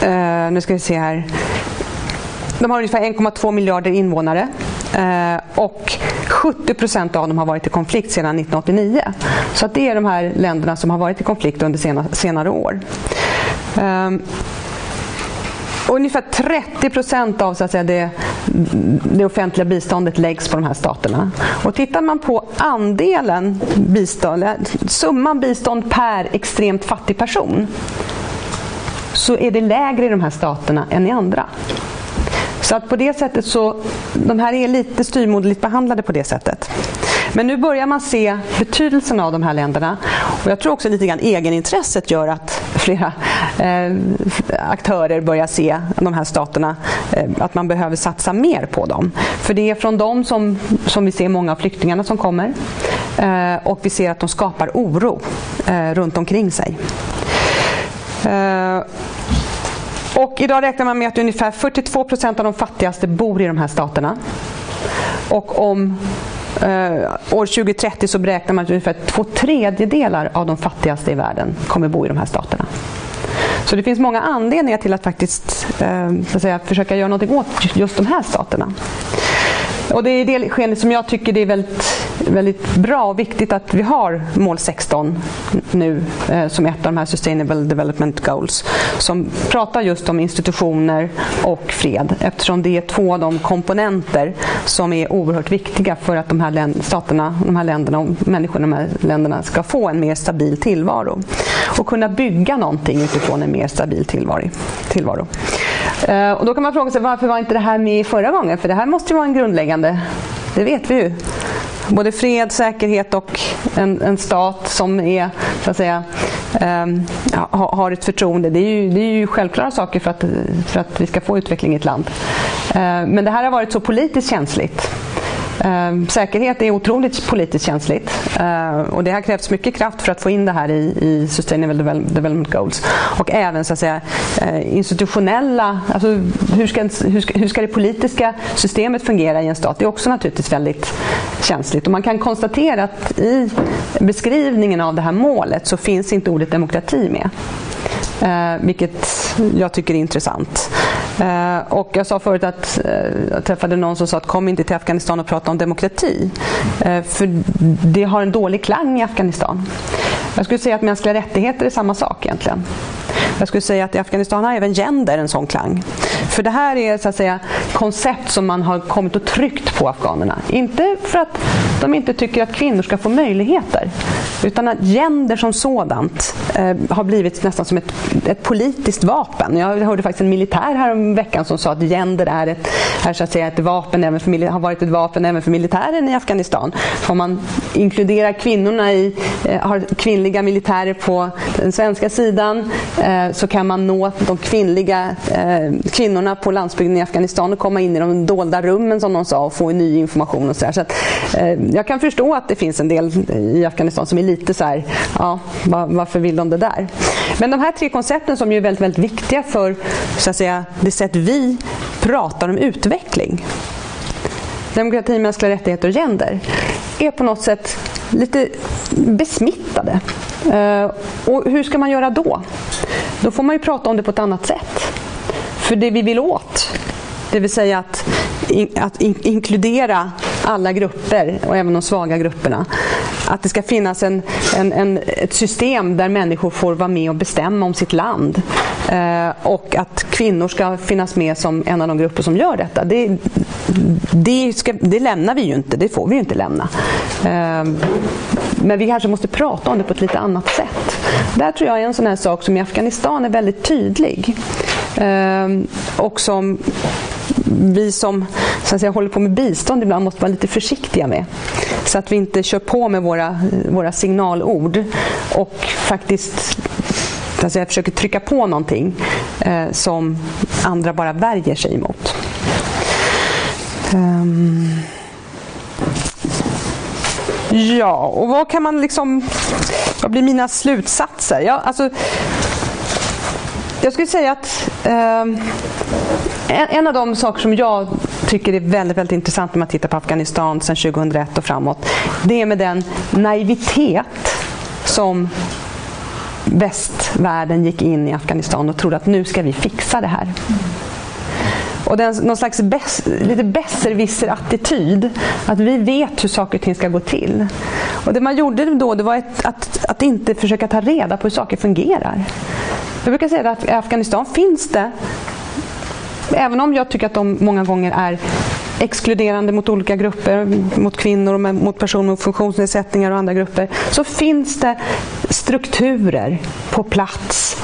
uh, nu ska vi se här. De har ungefär 1,2 miljarder invånare. Eh, och 70 procent av dem har varit i konflikt sedan 1989. Så att det är de här länderna som har varit i konflikt under sena, senare år. Um, ungefär 30 procent av så att säga, det, det offentliga biståndet läggs på de här staterna. Och tittar man på andelen bistånd, eh, summan bistånd per extremt fattig person så är det lägre i de här staterna än i andra. Så att på det sättet så, de här är lite styrmoderligt behandlade på det sättet. Men nu börjar man se betydelsen av de här länderna. Och jag tror också lite grann egenintresset gör att flera eh, aktörer börjar se de här staterna, eh, att man behöver satsa mer på dem. För det är från dem som, som vi ser många av flyktingarna som kommer. Eh, och vi ser att de skapar oro eh, runt omkring sig. Eh, och idag räknar man med att ungefär 42 procent av de fattigaste bor i de här staterna. Och om eh, år 2030 så beräknar man att ungefär två tredjedelar av de fattigaste i världen kommer bo i de här staterna. Så det finns många anledningar till att faktiskt eh, att säga, försöka göra någonting åt just de här staterna. Och det är i det skenet som jag tycker det är väldigt, väldigt bra och viktigt att vi har mål 16 nu eh, som ett av de här Sustainable Development Goals som pratar just om institutioner och fred eftersom det är två av de komponenter som är oerhört viktiga för att de här staterna, de här länderna och människorna i de här länderna ska få en mer stabil tillvaro och kunna bygga någonting utifrån en mer stabil tillvaro. tillvaro. Eh, och då kan man fråga sig varför var inte det här med förra gången? För det här måste ju vara en grundläggande, det vet vi ju. Både fred, säkerhet och en, en stat som är, så att säga, um, har ett förtroende. Det är, ju, det är ju självklara saker för att, för att vi ska få utveckling i ett land. Uh, men det här har varit så politiskt känsligt Ehm, säkerhet är otroligt politiskt känsligt eh, och det har krävts mycket kraft för att få in det här i, i Sustainable Development Goals. Och även så att säga, eh, institutionella, alltså hur ska, hur, ska, hur ska det politiska systemet fungera i en stat? Det är också naturligtvis väldigt känsligt. Och man kan konstatera att i beskrivningen av det här målet så finns inte ordet demokrati med. Eh, vilket jag tycker är intressant. Eh, och jag sa förut att eh, jag träffade någon som sa att kom inte till Afghanistan och prata om demokrati. Eh, för det har en dålig klang i Afghanistan. Jag skulle säga att mänskliga rättigheter är samma sak egentligen. Jag skulle säga att i Afghanistan har även gender en sån klang. För det här är så att säga koncept som man har kommit och tryckt på afghanerna. Inte för att de inte tycker att kvinnor ska få möjligheter. Utan att gender som sådant eh, har blivit nästan som ett, ett politiskt vapen. Jag hörde faktiskt en militär här om veckan som sa att gender är ett, är så att säga ett vapen även för, har varit ett vapen även för militären i Afghanistan. Om man inkluderar kvinnorna i, eh, har kvinnliga militärer på den svenska sidan eh, så kan man nå de kvinnliga eh, kvinnorna på landsbygden i Afghanistan och komma in i de dolda rummen som de sa och få ny information och så, så att, eh, jag kan förstå att det finns en del i Afghanistan som är lite så här, ja, varför vill de det där? Men de här tre koncepten som är väldigt, väldigt viktiga för så att säga, det sätt vi pratar om utveckling demokrati, mänskliga rättigheter och gender är på något sätt lite besmittade. Eh, och hur ska man göra då? Då får man ju prata om det på ett annat sätt. För det vi vill åt, det vill säga att, in, att in, inkludera alla grupper och även de svaga grupperna. Att det ska finnas en, en, en, ett system där människor får vara med och bestämma om sitt land. Eh, och att kvinnor ska finnas med som en av de grupper som gör detta. Det, det, ska, det lämnar vi ju inte, det får vi ju inte lämna. Eh, men vi kanske måste prata om det på ett lite annat sätt. Där tror jag är en sån här sak som i Afghanistan är väldigt tydlig. Eh, och som vi som så att säga, håller på med bistånd ibland måste vara lite försiktiga med. Så att vi inte kör på med våra, våra signalord och faktiskt alltså jag försöker trycka på någonting eh, som andra bara värjer sig emot. Um, ehm, ja, och vad kan man liksom... Vad blir mina slutsatser? Ja, alltså, jag skulle säga att Ehm, en, av de saker som jag tycker är väldigt, väldigt intressant när man tittar på Afghanistan sedan 2001 och framåt, det är med den naivitet som västvärlden gick in i Afghanistan och trodde att nu ska vi fixa det här. Och den, någon slags bäs, lite besserwisser-attityd. Att vi vet hur saker och ting ska gå till. Och det man gjorde då det var ett, att, att inte försöka ta reda på hur saker fungerar. Jag brukar säga att i Afghanistan finns det, även om jag tycker att de många gånger är exkluderande mot olika grupper, mot kvinnor och mot personer med funktionsnedsättningar och andra grupper, så finns det strukturer på plats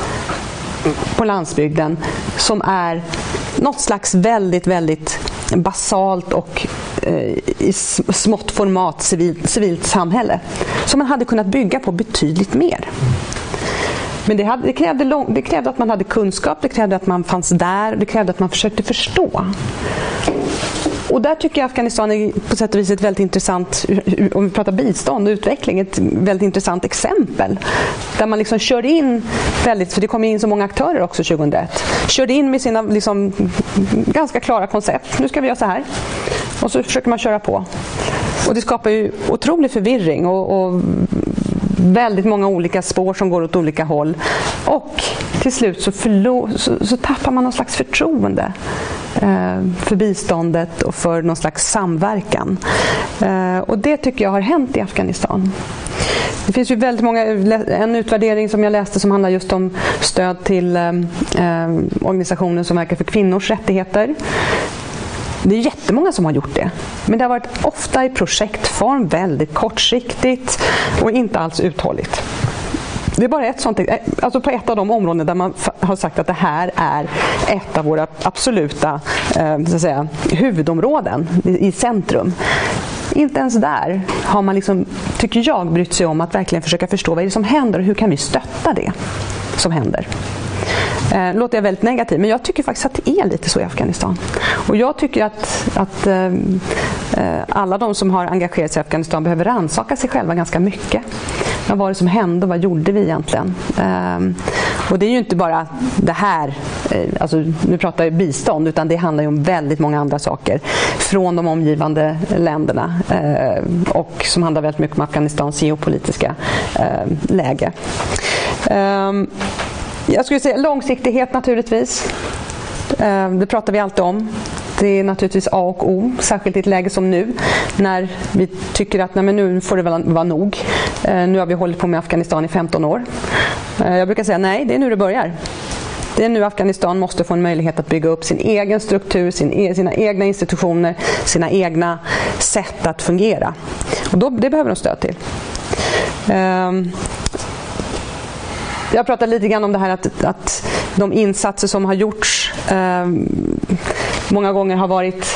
på landsbygden som är något slags väldigt, väldigt basalt och eh, i smått format civilt, civilt samhälle som man hade kunnat bygga på betydligt mer. Men det, hade, det, krävde lång, det krävde att man hade kunskap, det krävde att man fanns där, det krävde att man försökte förstå. Och där tycker jag Afghanistan är på sätt och vis ett väldigt intressant, om vi pratar bistånd och utveckling, ett väldigt intressant exempel. Där man liksom körde in väldigt, för det kom in så många aktörer också 2001, körde in med sina liksom, ganska klara koncept. Nu ska vi göra så här. Och så försöker man köra på. Och det skapar ju otrolig förvirring och, och väldigt många olika spår som går åt olika håll. Och till slut så, så, så tappar man någon slags förtroende eh, för biståndet och för någon slags samverkan. Eh, och det tycker jag har hänt i Afghanistan. Det finns ju väldigt många, en utvärdering som jag läste som handlar just om stöd till eh, eh organisationer som verkar för kvinnors rättigheter. Det är jättemånga som har gjort det. Men det har varit ofta i projektform, väldigt kortsiktigt och inte alls uthålligt. Det är bara ett sånt, eh, alltså på ett av de områden där man har sagt att det här är ett av våra absoluta eh, så att säga, huvudområden i centrum. Inte ens där har man, liksom, tycker jag, brytt sig om att verkligen försöka förstå vad är det som händer och hur kan vi stötta det som händer. Eh, låter jag väldigt negativ, men jag tycker faktiskt att det är lite så i Afghanistan. Och jag tycker att, att eh, eh alla de som har engagerat sig i Afghanistan behöver rannsaka sig själva ganska mycket. Vad var det som hände och vad gjorde vi egentligen? Eh, och det är ju inte bara det här, eh, alltså, nu pratar jag bistånd, utan det handlar ju om väldigt många andra saker från de omgivande länderna eh, och som handlar väldigt mycket om Afghanistans geopolitiska eh, läge. Eh, jag skulle säga långsiktighet naturligtvis. Ehm, det pratar vi alltid om. Det är naturligtvis A och O, särskilt i ett läge som nu när vi tycker att nej, men nu får det vara nog. Ehm, nu har vi hållit på med Afghanistan i 15 år. Ehm, jag brukar säga nej, det är nu det börjar. Det är nu Afghanistan måste få en möjlighet att bygga upp sin egen struktur, sin, e-, sina egna institutioner, sina egna sätt att fungera. Och då, det behöver de stöd till. Jag pratade lite grann om det här att, att de insatser som har gjorts eh, många gånger har varit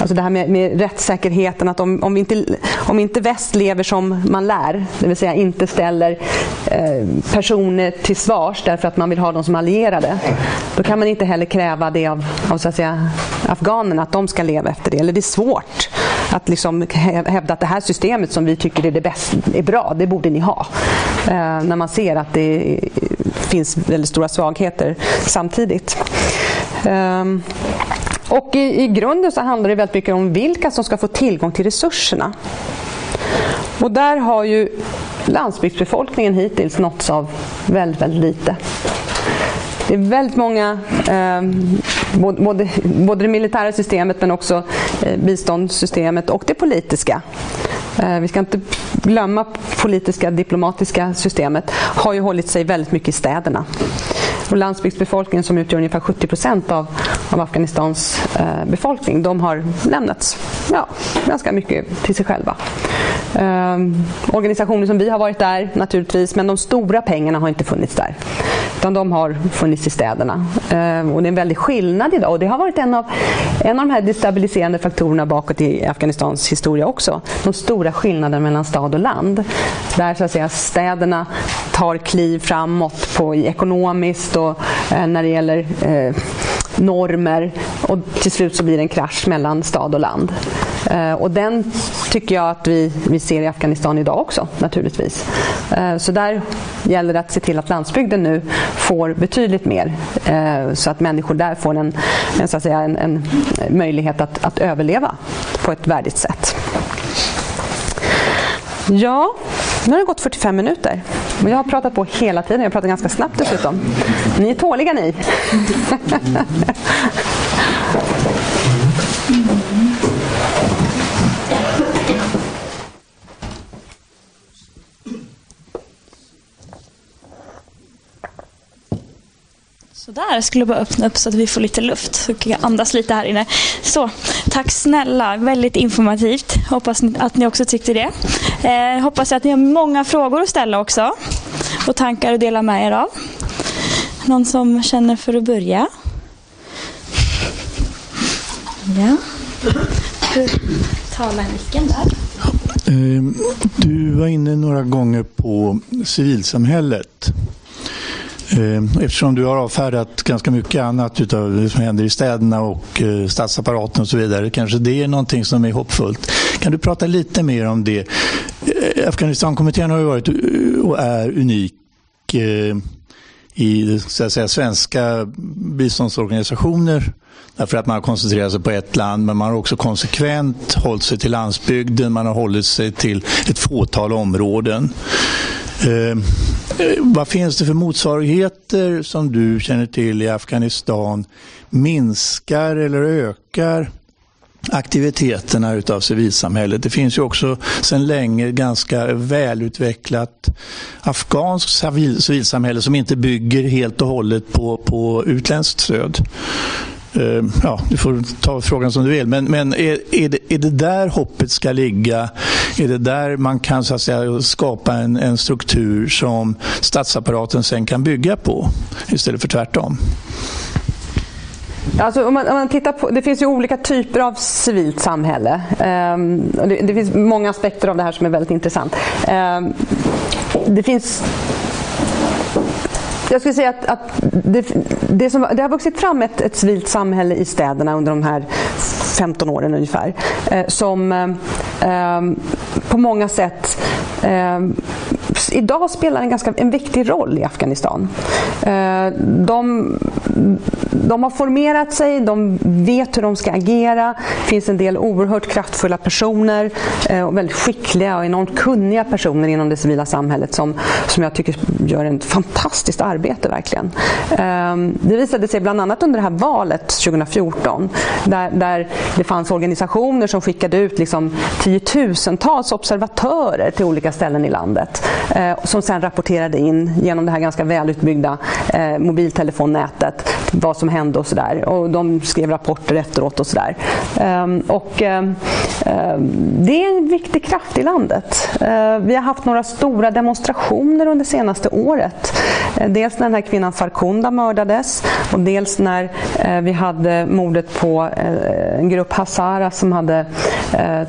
Alltså det här med, med rättssäkerheten, att om, om, inte, om inte väst lever som man lär, det vill säga inte ställer eh, personer till svars därför att man vill ha dem som allierade, då kan man inte heller kräva det av, av så att säga, afghanerna, att de ska leva efter det. Eller det är svårt att liksom hävda att det här systemet som vi tycker är det bästa, är bra, det borde ni ha. Eh, när man ser att det finns väldigt stora svagheter samtidigt. Eh, och i, i grunden så handlar det väldigt mycket om vilka som ska få tillgång till resurserna. Och där har ju landsbygdsbefolkningen hittills nåtts av väldigt, väldigt lite. Det är väldigt många, eh, både, både det militära systemet men också eh, biståndssystemet och det politiska. Eh, vi ska inte glömma politiska diplomatiska systemet har ju hållit sig väldigt mycket i städerna. Och landsbygdsbefolkningen som utgör ungefär 70 procent av, av Afghanistans eh, befolkning, de har lämnats ja, ganska mycket till sig själva. Eh, organisationer som vi har varit där naturligtvis, men de stora pengarna har inte funnits där. utan de har funnits i städerna. Eh, och det är en väldig skillnad idag och det har varit en av, en av de här destabiliserande faktorerna bakåt i Afghanistans historia också. De stora skillnaderna mellan stad och land. Där så att säga, städerna tar kliv framåt på, ekonomiskt och eh, när det gäller eh, normer och till slut så blir det en krasch mellan stad och land. Eh, och den tycker jag att vi, vi ser i Afghanistan idag också naturligtvis. Eh, så där gäller det att se till att landsbygden nu får betydligt mer eh, så att människor där får en, en, så att säga, en, en möjlighet att, att överleva på ett värdigt sätt. Ja, nu har det gått 45 minuter. Och jag har pratat på hela tiden. Jag pratar ganska snabbt dessutom. Ni är tåliga ni. Sådär, jag skulle bara öppna upp så att vi får lite luft. Så kan jag andas lite här inne. Så, tack snälla. Väldigt informativt. Hoppas att ni också tyckte det. Eh, hoppas att ni har många frågor att ställa också. Och tankar att dela med er av. Någon som känner för att börja? Ja. Du i micken där. Eh, du var inne några gånger på civilsamhället. Eh, eftersom du har avfärdat ganska mycket annat utav det som händer i städerna och eh, statsapparaten och så vidare. Kanske det är någonting som är hoppfullt. Kan du prata lite mer om det? Eh, Afghanistankommittén har ju varit och är unik i så att säga, svenska biståndsorganisationer därför att man har koncentrerat sig på ett land men man har också konsekvent hållit sig till landsbygden, man har hållit sig till ett fåtal områden. Eh, vad finns det för motsvarigheter som du känner till i Afghanistan? Minskar eller ökar aktiviteterna utav civilsamhället. Det finns ju också sedan länge ganska välutvecklat afghanskt civilsamhälle som inte bygger helt och hållet på, på utländskt stöd. Eh, ja, du får ta frågan som du vill. Men, men är, är, det, är det där hoppet ska ligga? Är det där man kan så att säga, skapa en, en struktur som statsapparaten sen kan bygga på istället för tvärtom? Alltså, om, man, om man tittar på, det finns ju olika typer av civilt samhälle. Um, det, det, finns många aspekter av det här som är väldigt intressant. Um, det finns jag skulle säga att, att det, det, som, det, har vuxit fram ett, ett civilt samhälle i städerna under de här 15 åren ungefär. Eh, som eh, eh på många sätt eh, idag spelar en ganska en viktig roll i Afghanistan. Eh, de, de har formerat sig, de vet hur de ska agera. Det finns en del oerhört kraftfulla personer eh, och väldigt skickliga och enormt kunniga personer inom det civila samhället som, som jag tycker gör ett fantastiskt arbete verkligen. Eh, det visade sig bland annat under det här valet 2014 där, där det fanns organisationer som skickade ut liksom tiotusentals observatörer till olika ställen i landet Eh, som sen rapporterade in genom det här ganska välutbyggda eh, mobiltelefonnätet vad som hände och sådär. Och de skrev rapporter efteråt och sådär. Ehm, och ehm, ehm, det är en viktig kraft i landet. Eh, vi har haft några stora demonstrationer under senaste året. Eh, dels när den här kvinnan Farkunda mördades och dels när vi hade mordet på en grupp Hazara som hade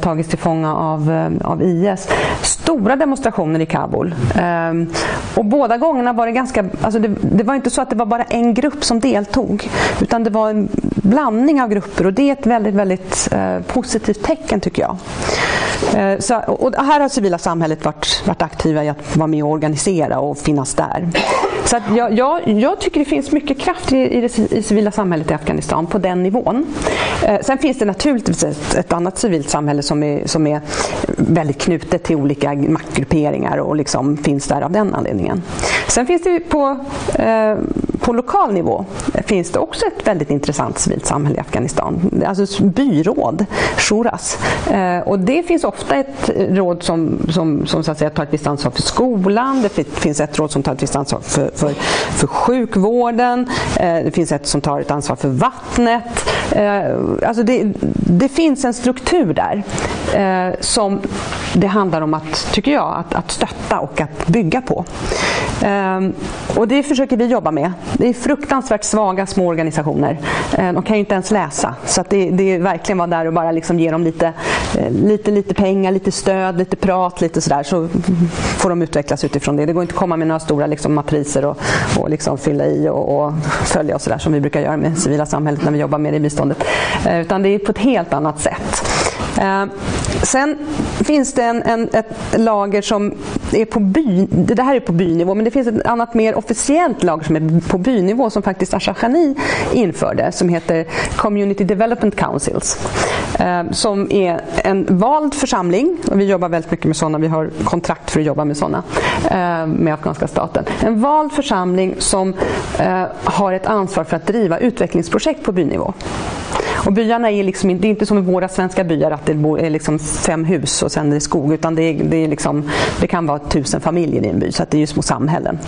tagits till fånga av, av IS. Stora demonstrationer i Kabul. Um, och båda gångerna var det ganska, alltså det, det var inte så att det var bara en grupp som deltog. Utan det var en blandning av grupper och det är ett väldigt, väldigt uh, positivt tecken tycker jag. Eh, så, och här har civila samhället varit, varit aktiva i att vara med och organisera och finnas där. Så att jag, jag, jag tycker det finns mycket kraft i, i det i civila samhället i Afghanistan på den nivån. Eh, sen finns det naturligtvis ett, ett, annat civilt samhälle som är, som är väldigt knutet till olika maktgrupperingar och liksom finns där av den anledningen. Sen finns det på, eh, på lokal nivå finns det också ett väldigt intressant civilt samhälle i Afghanistan. Alltså byråd, shuras. Eh, och det finns ofta ett råd som, som, som så att säga, tar ett visst ansvar för skolan. Det finns ett råd som tar ett visst ansvar för, för, för sjukvården. Eh, det finns ett som tar ett ansvar för vattnet. Eh, alltså det, det finns en struktur där som det handlar om att, tycker jag, att, att stötta och att bygga på. Ehm, och det försöker vi jobba med. Det är fruktansvärt svaga små organisationer. Ehm, de kan ju inte ens läsa. Så det, det, är verkligen vara där och bara liksom ge dem lite, eh, lite, lite pengar, lite stöd, lite prat, lite sådär. Så får de utvecklas utifrån det. Det går inte att komma med några stora liksom, matriser och, och liksom fylla i och, och följa och sådär som vi brukar göra med civila samhället när vi jobbar med det i biståndet. Ehm, utan det är på ett helt annat sätt. Eh, sen finns det en, en, ett lager som är på by, det här är på bynivå, men det finns ett annat mer officiellt lager som är på bynivå som faktiskt Asha Ghani införde som heter Community Development Councils. Eh, som är en vald församling och vi jobbar väldigt mycket med sådana, vi har kontrakt för att jobba med sådana eh, med afghanska staten. En vald församling som eh, har ett ansvar för att driva utvecklingsprojekt på bynivå. Och byarna är liksom, det är inte som i våra svenska byar att det är liksom fem hus och sen är det skog. Utan det, är, det, är liksom, det kan vara tusen familjer i en by, så det är ju små samhällen.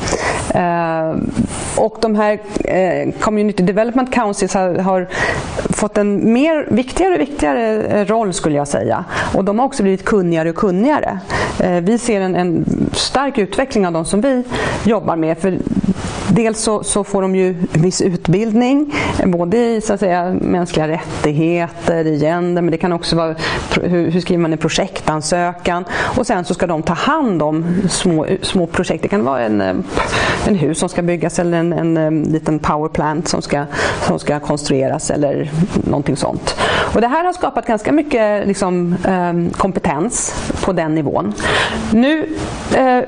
Eh, och de här eh, Community Development Councils har, har, fått en mer viktigare och viktigare eh, roll skulle jag säga. Och de har också blivit kunnigare och kunnigare. Eh, vi ser en, en stark utveckling av de som vi jobbar med. För Dels så, så, får de ju viss utbildning, både i så att säga, mänskliga rättigheter, i gender, men det kan också vara hur, hur, skriver man en projektansökan och sen så ska de ta hand om små, små projekt. Det kan vara en, eh, en hus som ska byggas eller en, en, en liten powerplant som ska, som ska konstrueras eller någonting sånt. Och det här har skapat ganska mycket liksom, eh, kompetens på den nivån. Nu eh,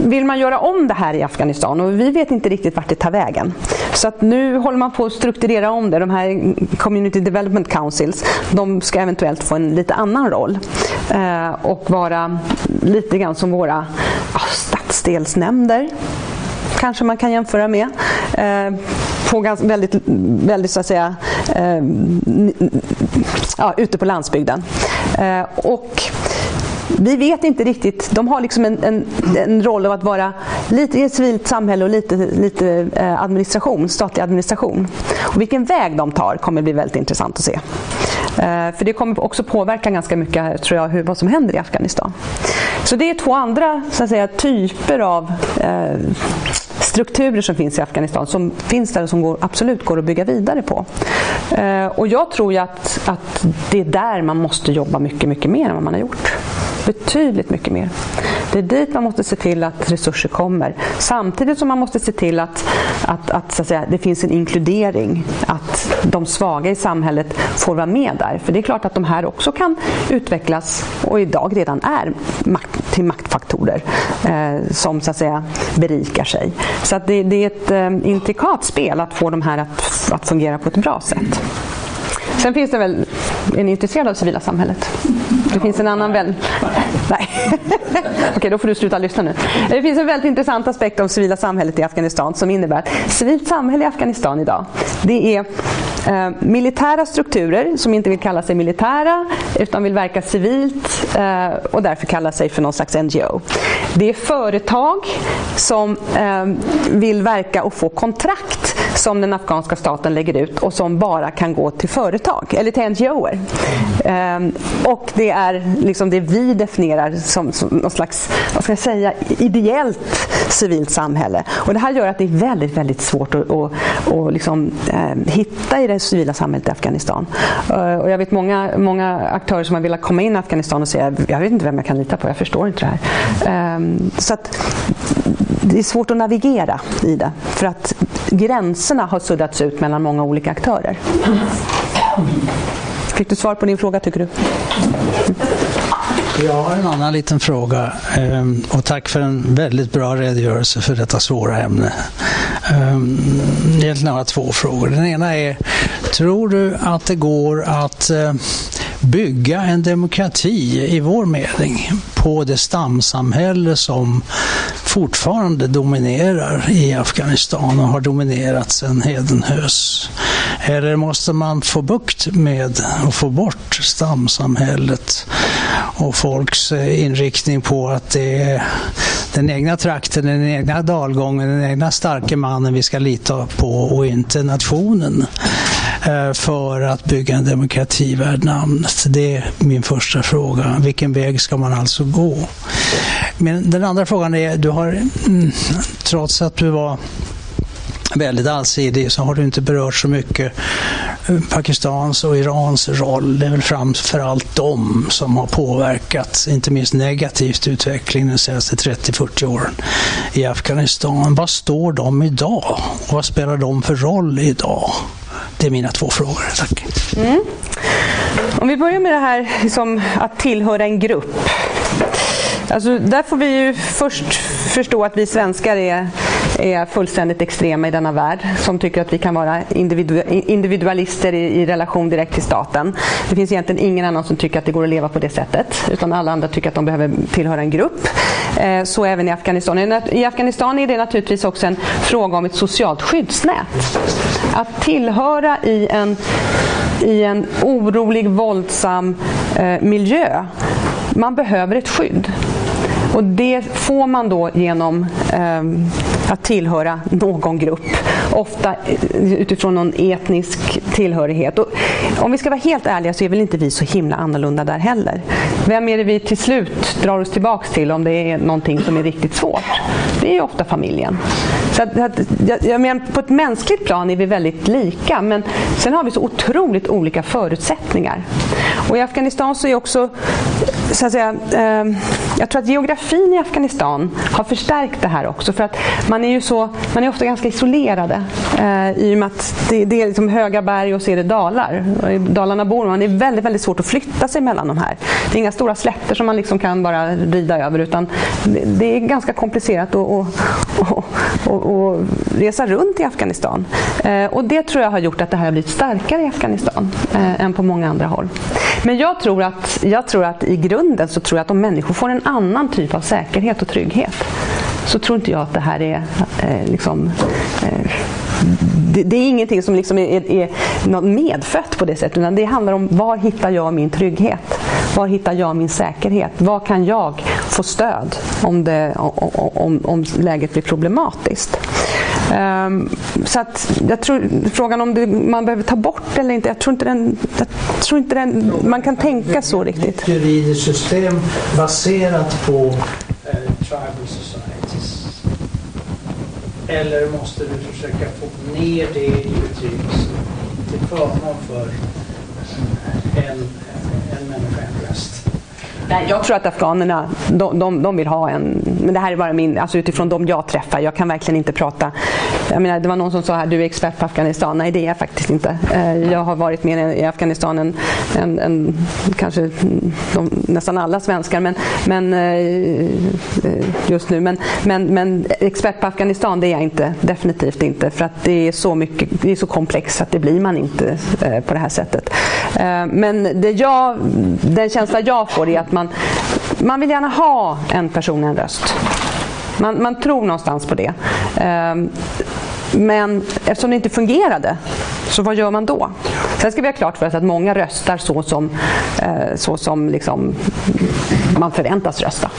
vill man göra om det här i Afghanistan och vi vet inte riktigt vart det tar vägen. Så att nu håller man på att strukturera om det. De här Community Development Councils, de ska eventuellt få en lite annan roll eh, och vara lite grann som våra ja, stadsdelsnämnder kanske man kan jämföra med. Eh, på ganska, väldigt, väldigt så att säga, eh, ja, ute på landsbygden. Eh, och vi vet inte riktigt. De har liksom en, en, en roll av att vara lite i ett civilt samhälle och lite, lite eh, administration, statlig administration. Och vilken väg de tar kommer bli väldigt intressant att se. Eh, för det kommer också påverka ganska mycket tror jag, hur, vad som händer i Afghanistan. Så det är två andra så att säga, typer av eh, strukturer som finns i Afghanistan som finns där och som går, absolut går att bygga vidare på. Eh, och jag tror ju att, att det är där man måste jobba mycket, mycket mer än vad man har gjort. Betydligt mycket mer. Det är dit man måste se till att resurser kommer. Samtidigt som man måste se till att, att, att, så att säga, det finns en inkludering. Att de svaga i samhället får vara med där. För det är klart att de här också kan utvecklas och idag redan är makt, till maktfaktorer eh, som så att säga berikar sig. Så att det, det är ett eh, intrikat spel att få de här att, att fungera på ett bra sätt. Sen finns det väl, är ni intresserade av civila samhället? Det finns en annan vän. Nej. Okej, då får du sluta lyssna nu. Det finns en väldigt intressant aspekt av civila samhället i Afghanistan som innebär att civilt samhälle i Afghanistan idag, det är eh, militära strukturer som inte vill kalla sig militära utan vill verka civilt eh, och därför kallar sig för någon slags NGO. Det är företag som eh, vill verka och få kontrakt som den afghanska staten lägger ut och som bara kan gå till företag eller till NGOer. Um, ehm, och det är liksom det vi definierar som, som något slags, vad ska jag säga, ideellt civilt samhälle. Och det här gör att det är väldigt, väldigt svårt att, att, att liksom, eh, hitta i det civila samhället i Afghanistan. Uh, och jag vet många, många aktörer som har velat komma in i Afghanistan och säga jag vet inte vem jag kan lita på, jag förstår inte det här. Um, så att, det är svårt att navigera i det för att gränserna har suddats ut mellan många olika aktörer. Fick du svar på din fråga tycker du? Jag har en annan liten fråga ehm, och tack för en väldigt bra redogörelse för detta svåra ämne. Ehm, egentligen har jag två frågor. Den ena är, tror du att det går att eh, bygga en demokrati i vår mening på det stamsamhälle som fortfarande dominerar i Afghanistan och har dominerat sedan hedenhös? Eller måste man få bukt med och få bort stamsamhället och folks eh, inriktning på att det är den egna trakten, den egna dalgången, den egna starke mannen vi ska lita på och inte nationen? Eh, för att bygga en demokrati värd namnet? Det är min första fråga. Vilken väg ska man alltså gå? Men den andra frågan är, du har, mm, trots att du var väldigt allsidig så har du inte berört så mycket Pakistans och Irans roll. Det är väl framförallt de som har påverkat, inte minst negativt, utvecklingen de senaste 30-40 åren i Afghanistan. Vad står de idag? Och vad spelar de för roll idag? Det är mina två frågor. Tack. Mm. Om vi börjar med det här liksom, att tillhöra en grupp. Alltså, där får vi ju först förstå att vi svenskar är, är fullständigt extrema i denna värld som tycker att vi kan vara individu individualister i, i, relation direkt till staten. Det finns egentligen ingen annan som tycker att det går att leva på det sättet utan alla andra tycker att de behöver tillhöra en grupp. Eh, så även i Afghanistan. I Afghanistan är det naturligtvis också en fråga om ett socialt skyddsnät. Att tillhöra i en, i en orolig, våldsam eh, miljö man behöver ett skydd. Och det får man då genom eh, att tillhöra någon grupp. Ofta eh, utifrån någon etnisk tillhörighet. Och om vi ska vara helt ärliga så är väl inte vi så himla annorlunda där heller. Vem är det vi till slut drar oss tillbaks till om det är någonting som är riktigt svårt? Det är ofta familjen. Så att, att, jag menar, på ett mänskligt plan är vi väldigt lika men sen har vi så otroligt olika förutsättningar. Och i Afghanistan så är också, så att säga, eh, jag tror att geografin i Afghanistan har förstärkt det här också. För att man är ju så, man är ofta ganska isolerade eh, i och med att det, det är liksom höga berg och så är det dalar. Och I Dalarna bor man, det är väldigt, väldigt svårt att flytta sig mellan de här. Det är inga stora slätter som man liksom kan bara rida över utan det, det är ganska komplicerat att resa runt i Afghanistan. Eh, och det tror jag har gjort att det här har blivit starkare i Afghanistan eh, än på många andra håll. Men jag tror, att, jag tror att i grunden så tror jag att om människor får en annan typ av säkerhet och trygghet så tror inte jag att det här är eh, liksom, eh, det, det, är ingenting som liksom är, är, är medfött på det sättet utan det handlar om var hittar jag min trygghet? Var hittar jag min säkerhet? Var kan jag få stöd om, det, om, om läget blir problematiskt? Um, så att jag tror, frågan om det, man behöver ta bort eller inte, jag tror inte, den, jag tror inte den, man kan tänka så riktigt. Ett juridiskt system baserat på eh, tribal societies. Eller måste du försöka få ner det i betydelse till förmån för en. Nej, jag tror att afghanerna de, de, de, vill ha en, men det här är bara min, alltså utifrån de jag träffar, jag kan verkligen inte prata. Jag menar, det var någon som sa här, du är expert på Afghanistan. Nej, det är jag faktiskt inte. Eh, jag har varit mer i Afghanistan än, än, än kanske de, nästan alla svenskar men, men, eh, eh, just nu. Men, men, men expert på Afghanistan det är jag inte, definitivt inte. För att det är så, mycket, det är så komplext att det blir man inte på det här sättet. Men det jag, den känsla jag får är att man, man vill gärna ha en person, en röst. Man, man tror någonstans på det. Ehm, men eftersom det inte fungerade, så vad gör man då? Sen ska vi ha klart för oss att många röstar så som, eh, så som liksom man förväntas rösta.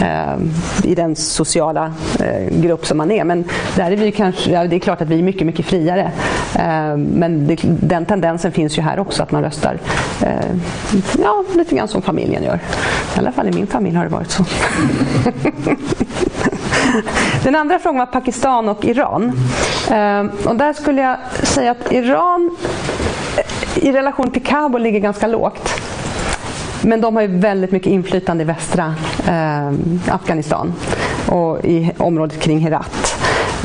Eh, I den sociala eh, grupp som man är. Men där är vi kanske, ja, det är klart att vi är mycket, mycket friare. Eh, men det, den tendensen finns ju här också att man röstar eh, ja, lite grann som familjen gör. I alla fall i min familj har det varit så. Den andra frågan var Pakistan och Iran. Eh, och där skulle jag säga att Iran i relation till Kabul ligger ganska lågt. Men de har ju väldigt mycket inflytande i västra eh, Afghanistan och i området kring Herat.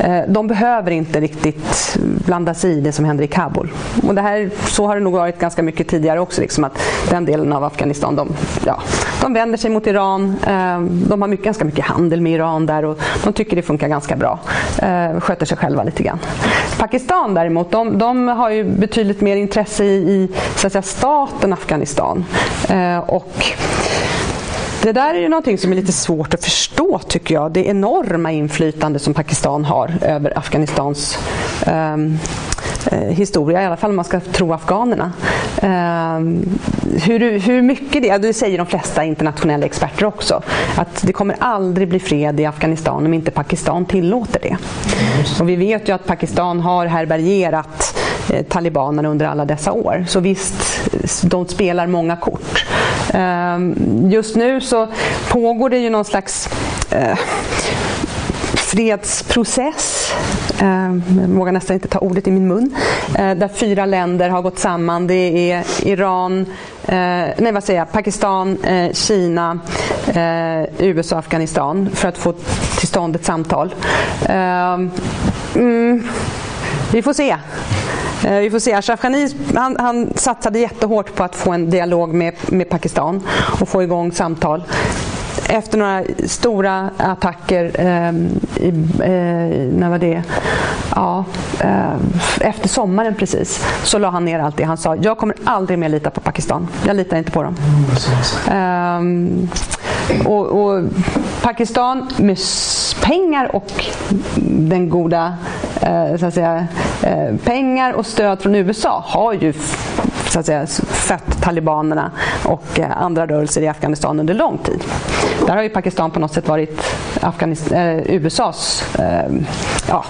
Eh, de behöver inte riktigt blanda sig i det som händer i Kabul. Och det här, så har det nog varit ganska mycket tidigare också, liksom att den delen av Afghanistan, de, ja, de vänder sig mot Iran. Eh, de har mycket, ganska mycket handel med Iran där och de tycker det funkar ganska bra. Eh, sköter sig själva lite grann. Pakistan däremot, de, de har ju betydligt mer intresse i, i så att säga, staten Afghanistan. Och det där är ju någonting som är lite svårt att förstå tycker jag. Det enorma inflytande som Pakistan har över Afghanistans um, historia, i alla fall om man ska tro afghanerna. Um, hur, hur mycket det, det säger de flesta internationella experter också, att det kommer aldrig bli fred i Afghanistan om inte Pakistan tillåter det. Och vi vet ju att Pakistan har härbärgerat eh, talibanerna under alla dessa år. Så visst, de spelar många kort. Ehm, just nu så pågår det ju någon slags eh, fredsprocess, ehm, jag vågar nästan inte ta ordet i min mun, eh, där fyra länder har gått samman. Det är Iran, eh, nej vad säger jag, Pakistan, Kina, USA och Afghanistan för att få till stånd ett samtal. Ehm, mm, vi får se. Vi får se. Ashraf Ghani han, han satsade jättehårt på att få en dialog med, med Pakistan och få igång samtal efter några stora attacker, eh, i, eh, när var det? Ja, eh, efter sommaren precis, så la han ner allt det. Han sa, jag kommer aldrig mer lita på Pakistan. Jag litar inte på dem. Mm, och, och, Pakistan med pengar och den goda eh, så att säga, eh, pengar och stöd från USA har ju så att säga, fött talibanerna och eh, andra rörelser i Afghanistan under lång tid. Där har ju Pakistan på något sätt varit eh, USAs eh, ja,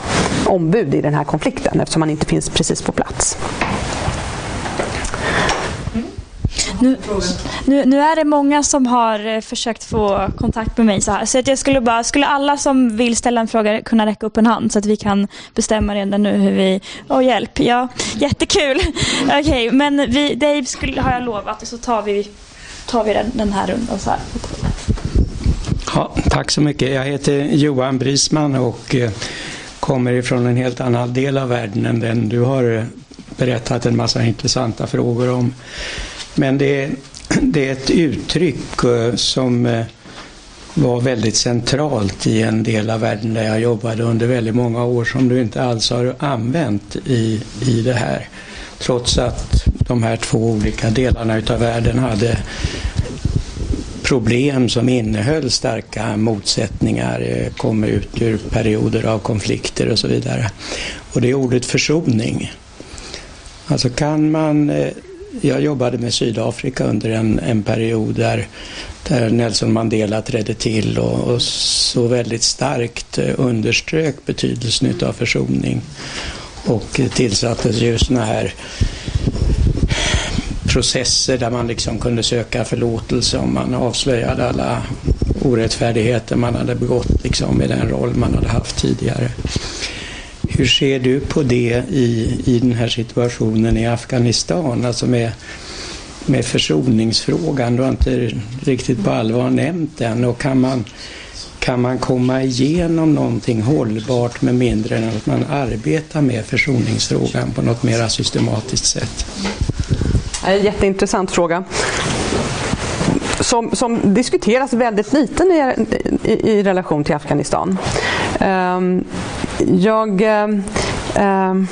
ombud i den här konflikten eftersom man inte finns precis på plats. Nu, nu, nu, är det många som har eh, försökt få kontakt med mig så här. Så att jag skulle bara, skulle alla som vill ställa en fråga kunna räcka upp en hand så att vi kan bestämma redan nu hur vi... Åh oh, hjälp, ja jättekul. Okej, okay, men vi, Dave skulle, har jag lovat och så tar vi, tar vi den, den här rundan så här. Ja, tack så mycket. Jag heter Johan Brisman och eh, kommer ifrån en helt annan del av världen än den du har eh, berättat en massa intressanta frågor om. Men det är, det är ett uttryck eh, som eh, var väldigt centralt i en del av världen där jag jobbade under väldigt många år som du inte alls har använt i, i det här. Trots att de här två olika delarna utav världen hade problem som innehöll starka motsättningar, eh, kom ut ur perioder av konflikter och så vidare. Och det är ordet försoning. Alltså kan man jag jobbade med Sydafrika under en, en period där, där Nelson Mandela trädde till och, och så väldigt starkt eh, underströk betydelsen av försoning och tillsattes ju sådana här processer där man liksom kunde söka förlåtelse om man avslöjade alla orättfärdigheter man hade begått liksom i den roll man hade haft tidigare. Hur ser du på det i, i den här situationen i Afghanistan, alltså med, med försoningsfrågan? Du har inte riktigt på allvar nämnt den och kan man, kan man komma igenom någonting hållbart med mindre än att man arbetar med försoningsfrågan på något mer systematiskt sätt? En jätteintressant fråga. Som, som, diskuteras väldigt lite i, i, i relation till Afghanistan. Um, jag, um,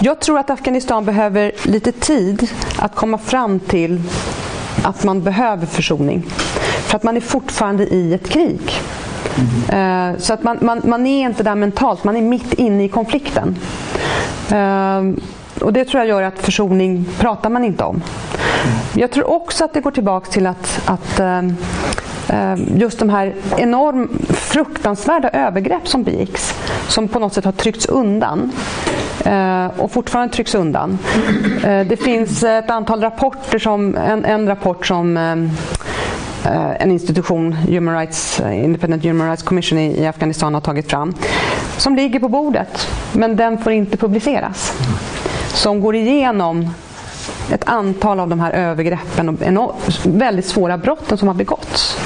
jag tror att Afghanistan behöver lite tid att komma fram till att man behöver försoning. För att man är fortfarande i ett krig. Mm. Uh, så att man, man, man, är inte där mentalt, man är mitt inne i konflikten. Uh, och det tror jag gör att försoning pratar man inte om. Jag tror också att det går tillbaka till att, att Ehm, just de här enormt fruktansvärda övergrepp som begicks, som på något sätt har tryckts undan eh, och fortfarande trycks undan. Eh, det finns ett antal rapporter, som, en, en rapport som eh, en institution, Human Rights, Independent Human Rights Commission i Afghanistan har tagit fram, som ligger på bordet, men den får inte publiceras som går igenom ett antal av de här övergreppen och väldigt svåra brotten som har begåtts.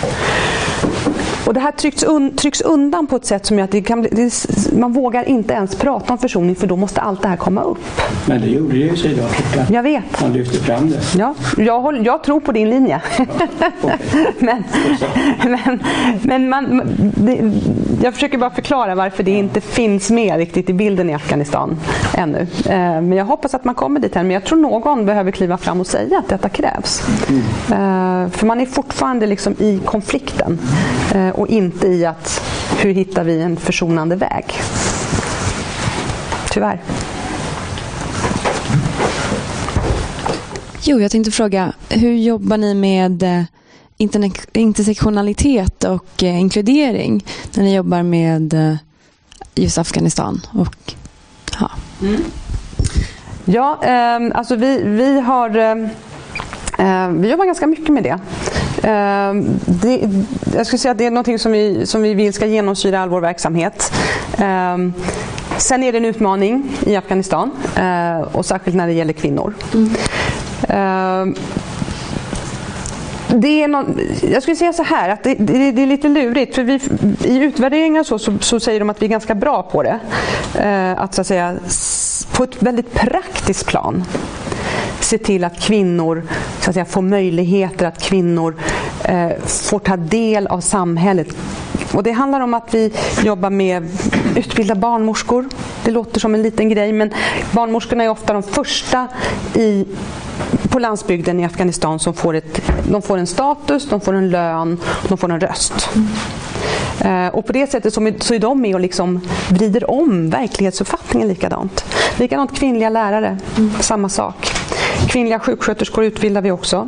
Och det här trycks, un, trycks undan på ett sätt som gör att det kan bli, det, man vågar inte ens prata om försoning för då måste allt det här komma upp. Men det gjorde ju Sydafrika. Jag vet. Man lyfte fram det. Ja, jag, håll, jag tror på din linje. men men, men man, det, jag försöker bara förklara varför det inte finns med riktigt i bilden i Afghanistan ännu. Eh, men jag hoppas att man kommer dit Men jag tror någon behöver kliva fram och säga att detta krävs. Mm. Eh, för man är fortfarande liksom i konflikten. Eh, och inte i att hur hittar vi en försonande väg. Tyvärr. Jo, jag tänkte fråga, hur jobbar ni med eh, intersektionalitet och eh, inkludering när ni jobbar med just Afghanistan? Och, ja. Mm. Ja, eh, alltså vi, vi har eh, vi jobbar ganska mycket med det. Eh, det. Jag skulle säga att det är något som vi, som vi vill ska genomsyra all vår verksamhet. Eh, sen är det en utmaning i Afghanistan eh, och särskilt när det gäller kvinnor. Mm. Det är någon, jag skulle säga så här, att det, det, det är lite lurigt. För vi, I utvärderingar så, så, så, säger de att vi är ganska bra på det. Eh, att så att säga, på ett väldigt praktiskt plan se till att kvinnor så att säga, får möjligheter, att kvinnor eh, får ta del av samhället. Och det handlar om att vi jobbar med utbilda barnmorskor. Det låter som en liten grej men barnmorskorna är ofta de första i på landsbygden i Afghanistan som får, ett, de får en status, de får en lön, de får en röst. Eh, och på det sättet så är de med och liksom vrider om verklighetsuppfattningen likadant. Likadant kvinnliga lärare, mm. samma sak. Kvinnliga sjuksköterskor utbildar vi också.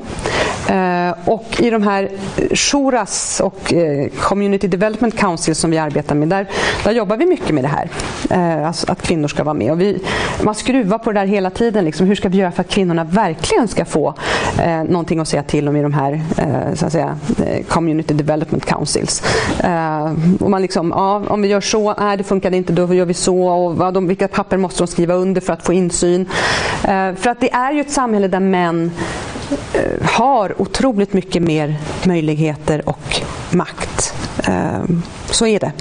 Eh, och i de här Shuras och eh, Community Development Council som vi arbetar med, där, där jobbar vi mycket med det här. Eh, alltså att kvinnor ska vara med. Och vi, man skruvar på det där hela tiden. Liksom. Hur ska vi göra för att kvinnorna verkligen ska få eh, någonting att säga till om i de här eh, så att säga, Community Development Councils. Eh, och man liksom, ja, om vi gör så, nej det funkade inte, då gör vi så. Och, vad de, vilka papper måste de skriva under för att få insyn? för att det är ju ett samhälle där män har har otroligt mycket mer möjligheter och makt. Ehm, så är det.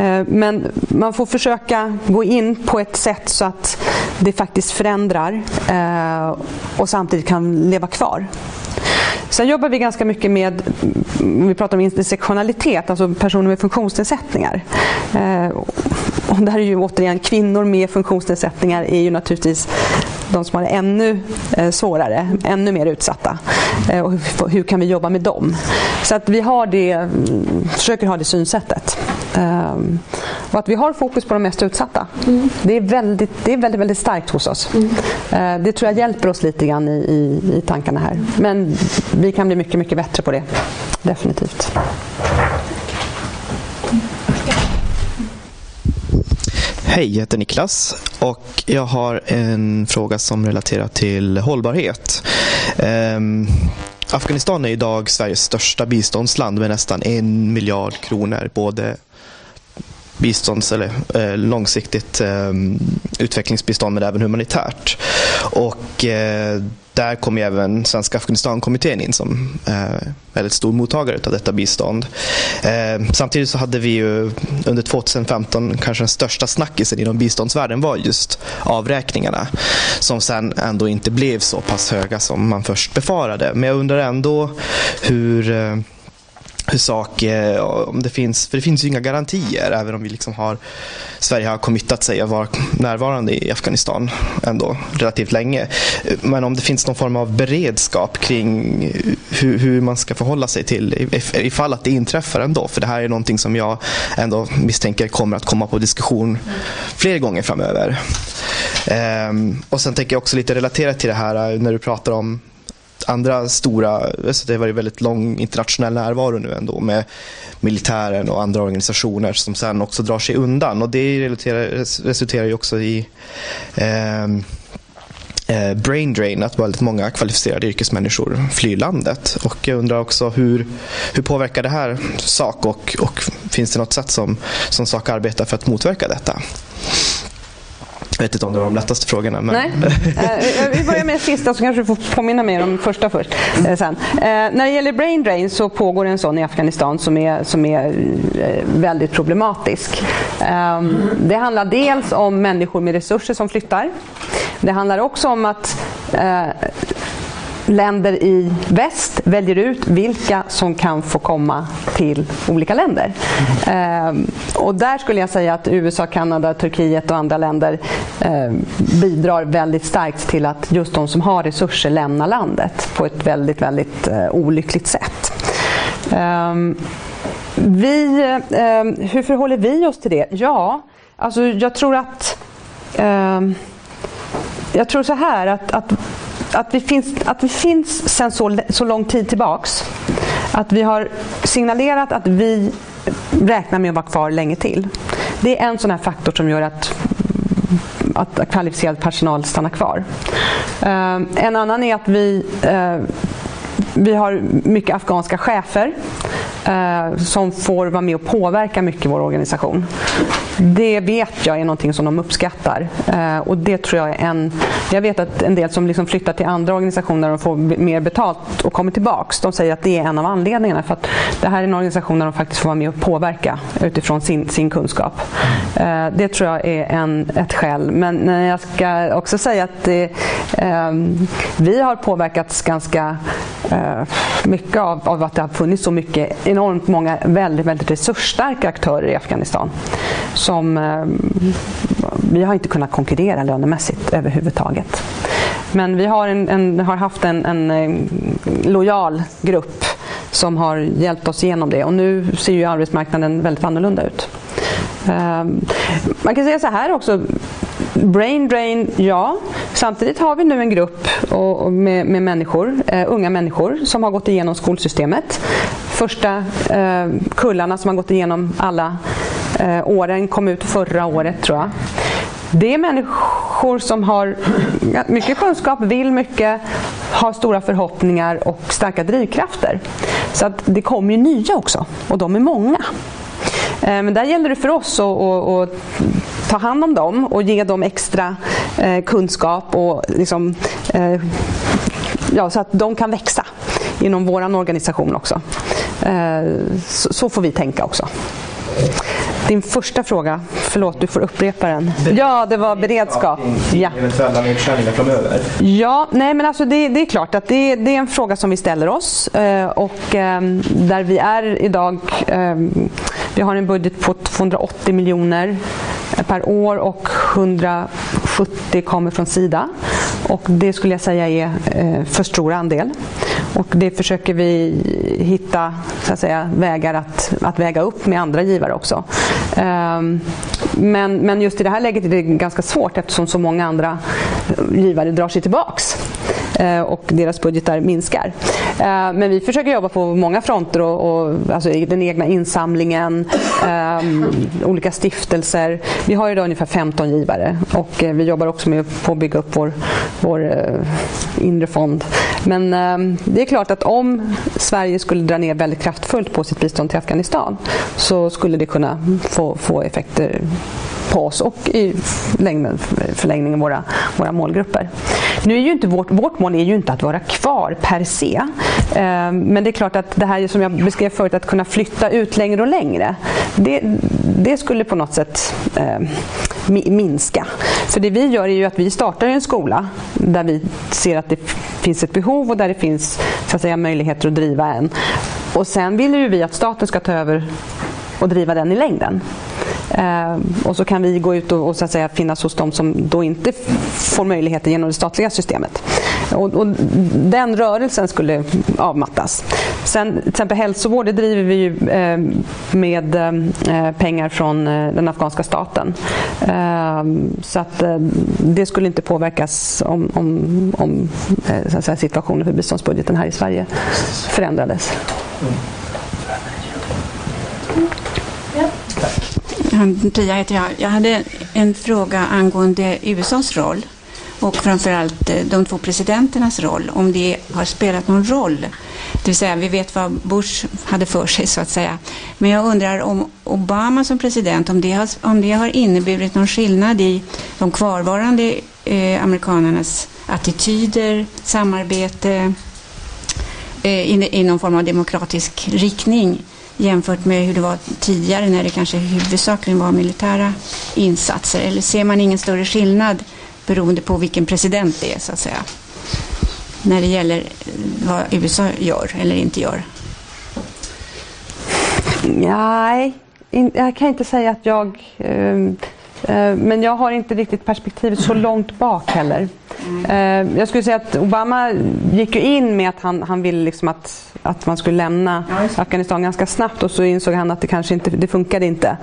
Ehm, men man får försöka gå in på ett sätt så att det faktiskt förändrar eh, och samtidigt kan leva kvar. Sen jobbar vi ganska mycket med, vi pratar om intersektionalitet, alltså personer med funktionsnedsättningar. Ehm, och här är ju återigen kvinnor med funktionsnedsättningar är ju naturligtvis de som har det ännu eh, svårare, ännu mer utsatta. Eh, och hur, kan vi jobba med dem? Så att vi har det, mm, försöker ha det synsättet. Ehm, och att vi har fokus på de mest utsatta. Mm. Det, är väldigt, det är väldigt, väldigt starkt hos oss. Mm. Eh, det tror jag hjälper oss lite grann i, i, i tankarna här. Men vi kan bli mycket, mycket bättre på det. Definitivt. Hej, jag heter Niklas och jag har en fråga som relaterar till hållbarhet. Um, Afghanistan är idag Sveriges största biståndsland med nästan en miljard kronor både bistånds eller eh, långsiktigt eh, utvecklingsbistånd men även humanitärt. Och eh, där kom ju även Svenska Afghanistankommittén in som eh, väldigt stor mottagare av detta bistånd. Eh, samtidigt så hade vi ju under 2015 kanske den största snackisen inom biståndsvärlden var just avräkningarna som sen ändå inte blev så pass höga som man först befarade. Men jag undrar ändå hur eh, sak, hur om det finns, för det finns ju inga garantier även om vi liksom har, Sverige har committat sig att vara närvarande i Afghanistan ändå relativt länge. Men om det finns någon form av beredskap kring hur, hur man ska förhålla sig till ifall att det inträffar ändå. För det här är någonting som jag ändå misstänker kommer att komma på diskussion fler gånger framöver. Ehm, och sen tänker jag också lite relaterat till det här eh, när du pratar om andra stora, alltså det har varit väldigt lång internationell närvaro nu ändå med militären och andra organisationer som sen också drar sig undan och det resulterar ju också i ehm, eh, brain drain, att väldigt många kvalificerade yrkesmänniskor flyr landet. Och jag undrar också hur, hur påverkar det här sak och, och finns det något sätt som, som sak arbetar för att motverka detta? Jag vet inte om det var de lättaste frågorna. Men... Nej. Eh, eh, vi börjar med det sista så kanske du får påminna mig om första först. Eh, sen. När det gäller brain drain så pågår en sån i Afghanistan som är, som är väldigt problematisk. Ehm, det handlar dels om människor med resurser som flyttar. Det handlar också om att länder i väst väljer ut vilka som kan få komma till olika länder. Eh, och där skulle jag säga att USA, Kanada, Turkiet och andra länder eh, bidrar väldigt starkt till att just de som har resurser lämnar landet på ett väldigt, väldigt eh, olyckligt sätt. Ehm, vi, eh, hur förhåller vi oss till det? Ja, alltså jag tror att ehm, jag tror så här att, att att vi finns, att vi finns sedan så, så lång tid tillbaks. Att vi har signalerat att vi räknar med att vara kvar länge till. Det är en sån här faktor som gör att att kvalificerad personal stannar kvar. Eh, en annan är att vi eh, vi har mycket afghanska chefer eh, som får vara med och påverka mycket i vår organisation. Det vet jag är någonting som de uppskattar. Eh, och det tror jag är en... Jag vet att en del som liksom flyttar till andra organisationer och får mer betalt och kommer tillbaks, de säger att det är en av anledningarna. För att det här är en organisation där de faktiskt får vara med och påverka utifrån sin, sin kunskap. Eh, det tror jag är en, ett skäl. Men jag ska också säga att det, eh, vi har påverkats ganska eh, mycket av, av, att det har funnits så mycket, enormt många väldigt, väldigt resursstarka aktörer i Afghanistan. Som, eh, vi har inte kunnat konkurrera lönemässigt överhuvudtaget. Men vi har, en, en, har haft en, en, eh, lojal grupp som har hjälpt oss igenom det och nu ser ju arbetsmarknaden väldigt annorlunda ut. Eh, man kan säga så här också, brain drain, ja. Samtidigt har vi nu en grupp med, med människor, eh, unga människor som har gått igenom skolsystemet. Första eh, kullarna som har gått igenom alla eh, åren kom ut förra året tror jag. Det är människor som har mycket kunskap, vill mycket, har stora förhoppningar och starka drivkrafter. Så att det kommer ju nya också och de är många. Eh, men där gäller det för oss att, att, att ta hand om dem och ge dem extra eh, kunskap och liksom, eh, ja, så att de kan växa inom vår organisation också. Så får vi tänka också. Din första fråga, förlåt du får upprepa den. Ja, det var beredskap. Ja. Eventuella nedskärningar framöver. Ja, nej men alltså det, det är klart att det, det, är en fråga som vi ställer oss och där vi är idag vi har en budget på 280 miljoner eh, per år och 170 kommer från Sida. Och det skulle jag säga är eh, för stor andel. Och det försöker vi hitta så att säga, vägar att, att väga upp med andra givare också. Ehm, men, men just i det här läget är det ganska svårt eftersom så många andra eh, givare drar sig tillbaks Eh, och deras budgetar minskar. Eh, men vi försöker jobba på många fronter, och, och alltså den egna insamlingen, um, olika stiftelser. Vi har idag ungefär 15 givare och eh, vi jobbar också med att bygga upp vår, vår uh, inre fond. Men um, det är klart att om Sverige skulle dra ner väldigt kraftfullt på sitt bistånd till Afghanistan så skulle det kunna få, få effekter på oss och i förlängningen våra, våra målgrupper. Nu är ju inte vårt, vårt mål är ju inte att vara kvar per se. Eh, men det är klart att det här som jag beskrev förut, att kunna flytta ut längre och längre. Det, det skulle på något sätt eh, minska. För det vi gör är ju att vi startar en skola där vi ser att det finns ett behov och där det finns så att säga, möjligheter att driva en. Och sen vill ju vi att staten ska ta över och driva den i längden. Eh, och så kan vi gå ut och, och, så att säga, finnas hos de som då inte får möjligheter genom det statliga systemet. Och, och, den rörelsen skulle avmattas. Sen till exempel hälsovård det driver vi ju, eh, med eh, pengar från eh, den afghanska staten. Eh, så att eh, det skulle inte påverkas om, om, om eh, så säga, situationen för biståndsbudgeten här i Sverige förändrades. Mm. Pia heter jag. Jag hade en fråga angående USAs roll och framförallt eh, de två presidenternas roll, om det har spelat någon roll. Det vill säga, vi vet vad Bush hade för sig så att säga. Men jag undrar om Obama som president, om det har, om det har inneburit någon skillnad i de kvarvarande eh, amerikanernas attityder, samarbete eh, in, i någon form av demokratisk riktning jämfört med hur det var tidigare när det kanske huvudsakligen var militära insatser? Eller ser man ingen större skillnad beroende på vilken president det är så att säga? När det gäller eh, vad USA gör eller inte gör? Nej, jag kan inte säga att jag... Ehm, Eh, eh, men jag har inte riktigt perspektivet så långt bak heller. Mm. Jag skulle säga att Obama gick ju in med att han, han ville liksom att att man skulle lämna ja, Afghanistan ganska snabbt och så insåg han att det kanske inte det funkade inte.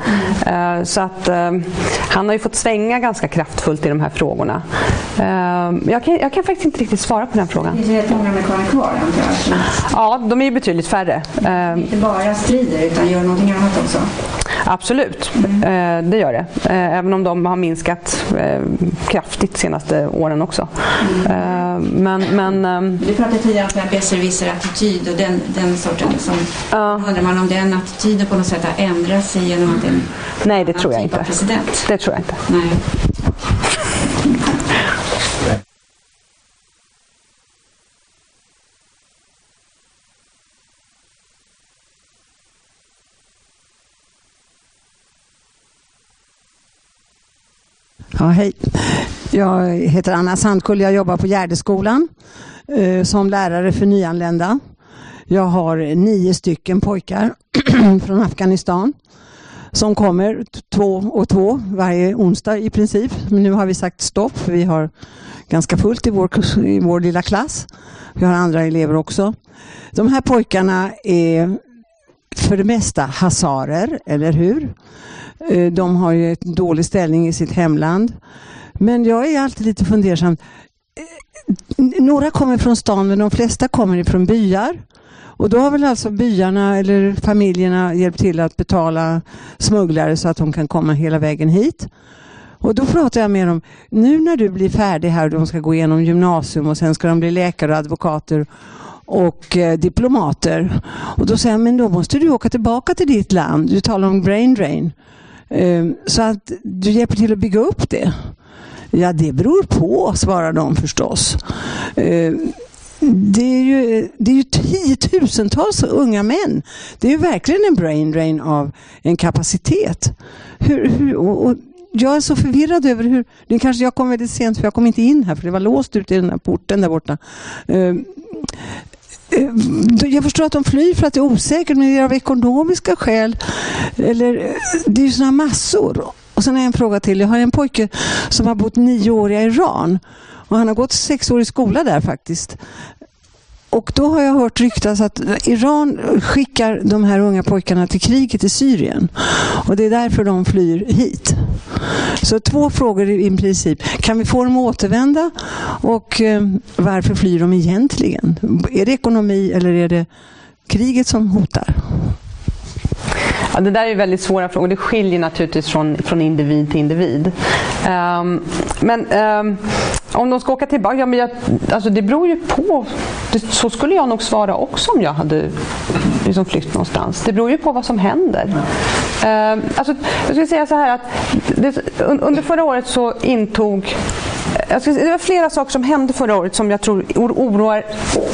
Mm. Uh, så att han har ju fått svänga ganska kraftfullt i de här frågorna. Jag, kan, jag kan faktiskt inte riktigt svara på den frågan. Det är rätt många amerikaner kvar antar Ja, de är ju betydligt färre. Inte bara strider utan gör någonting annat också? Absolut, mm. det gör det. Även om de har minskat eh, kraftigt senaste åren också. Mm. men, men, ehm, du pratade tidigare om besserwisser-attityd och den, den sorten. Som, ja. Undrar man om den attityden på något sätt har ändrat sig genom att en Nej, det tror jag inte. President. Det tror jag inte. Nej. Ja, hej. Jag heter Anna Sandkull. Jag jobbar på Gärdeskolan eh, som lärare för nyanlända. Jag har nio stycken pojkar från Afghanistan som kommer två och två varje onsdag i princip. Men nu har vi sagt stopp. Vi har ganska fullt i vår, i vår lilla klass. Vi har andra elever också. De här pojkarna är för det mesta hazarer, eller hur? Eh, de har ju en dålig ställning i sitt hemland. Men jag är alltid lite fundersam. Eh, några kommer från stan men de flesta kommer ifrån byar. Och då har väl alltså byarna eller familjerna hjälpt till att betala smugglare så att de kan komma hela vägen hit. Och då pratar jag med dem, nu när du blir färdig här och de ska gå igenom gymnasium och sen ska de bli läkare och advokater och eh, diplomater. Och då säger han, men då måste du åka tillbaka till ditt land. Du talar om brain drain. Eh, så att du hjälper till att bygga upp det. Ja, det beror på, svarar de förstås. Eh, det är ju, det är ju tiotusentals unga män. Det är ju verkligen en brain drain av en kapacitet. Hur, hur, och, och jag är så förvirrad över hur... Nu kanske jag kom väldigt sent för jag kom inte in här för det var låst ute i den här porten där borta. Uh, Eh, jag förstår att de flyr för att det är osäkert, men det är av ekonomiska skäl. Eller, det är ju sådana massor. Och sen har jag en fråga till. Jag har en pojke som har bott nio år i Iran. Och han har gått sex år i skola där faktiskt. Och då har jag hört ryktas att Iran skickar de här unga pojkarna till kriget i Syrien. Och det är därför de flyr hit. Så två frågor i princip. Kan vi få dem att återvända? Och eh, varför flyr de egentligen? Är det ekonomi eller är det kriget som hotar? Ja, det där är väldigt svåra frågor. Det skiljer naturligtvis från, från individ till individ. Um, men um, om de ska åka tillbaka, ja, men jag, alltså det beror ju på. Det, så skulle jag nog svara också om jag hade liksom flytt någonstans. Det beror ju på vad som händer. Uh, alltså, jag skulle säga så här att det, under förra året så intog det var flera saker som hände förra året som jag tror oroar